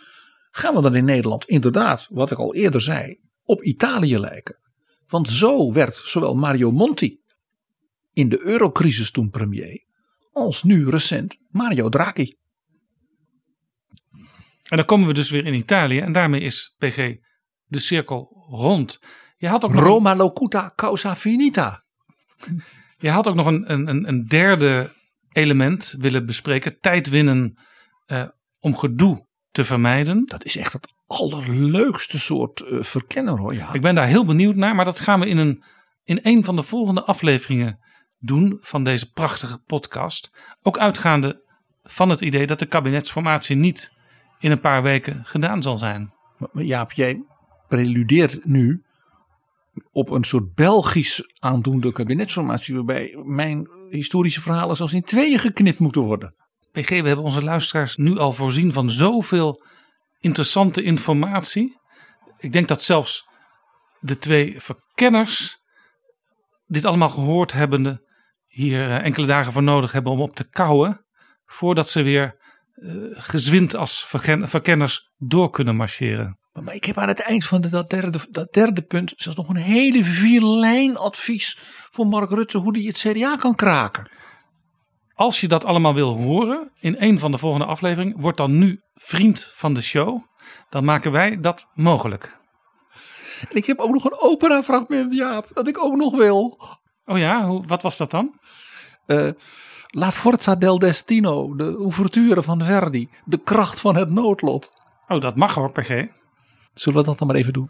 gaan we dan in Nederland inderdaad, wat ik al eerder zei, op Italië lijken. Want zo werd zowel Mario Monti in de eurocrisis toen premier, als nu recent Mario Draghi. En dan komen we dus weer in Italië en daarmee is PG de cirkel rond. Je had ook nog, Roma locuta causa finita. je had ook nog een, een, een derde element willen bespreken. Tijd winnen eh, om gedoe te vermijden. Dat is echt het allerleukste soort eh, verkenner hoor. Ja. Ik ben daar heel benieuwd naar, maar dat gaan we in een, in een van de volgende afleveringen doen van deze prachtige podcast. Ook uitgaande van het idee dat de kabinetsformatie niet in een paar weken gedaan zal zijn. Maar Jaap, jij preludeert nu op een soort Belgisch aandoende kabinetsformatie waarbij mijn historische verhalen zelfs in tweeën geknipt moeten worden. PG, we hebben onze luisteraars nu al voorzien van zoveel interessante informatie. Ik denk dat zelfs de twee verkenners dit allemaal gehoord hebbende hier eh, enkele dagen voor nodig hebben om op te kouwen. Voordat ze weer eh, gezwind als verken- verkenners door kunnen marcheren. Maar ik heb aan het eind van dat derde, dat derde punt zelfs nog een hele vierlijn advies voor Mark Rutte hoe hij het CDA kan kraken. Als je dat allemaal wil horen in een van de volgende afleveringen, word dan nu vriend van de show. Dan maken wij dat mogelijk. En ik heb ook nog een opera fragment, Jaap, dat ik ook nog wil. Oh ja, hoe, wat was dat dan? Eh, La Forza del Destino, de ouverture van Verdi, de kracht van het noodlot. Oh, dat mag hoor, PG. Zullen we dat dan maar even doen?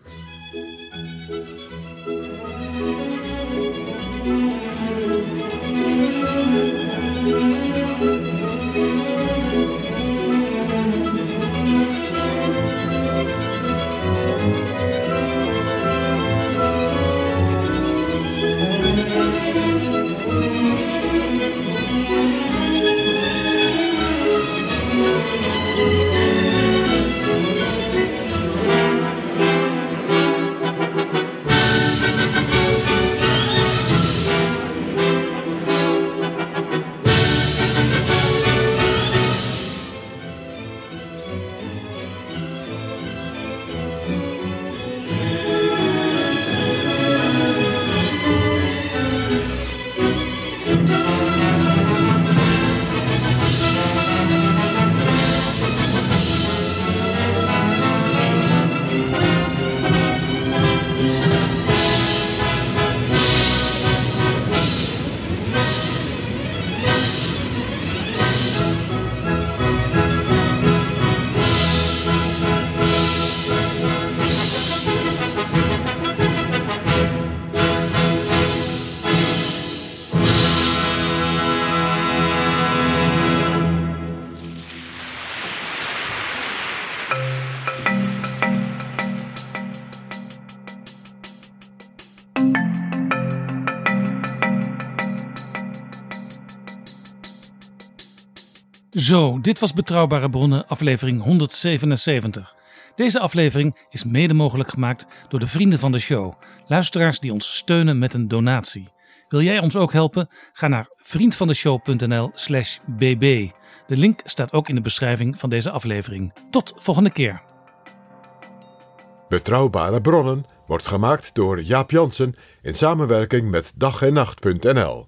Zo, dit was Betrouwbare Bronnen, aflevering 177. Deze aflevering is mede mogelijk gemaakt door de vrienden van de show. Luisteraars die ons steunen met een donatie. Wil jij ons ook helpen? Ga naar vriendvandeshow.nl/slash bb. De link staat ook in de beschrijving van deze aflevering. Tot volgende keer. Betrouwbare bronnen wordt gemaakt door Jaap Jansen in samenwerking met dag en nacht.nl.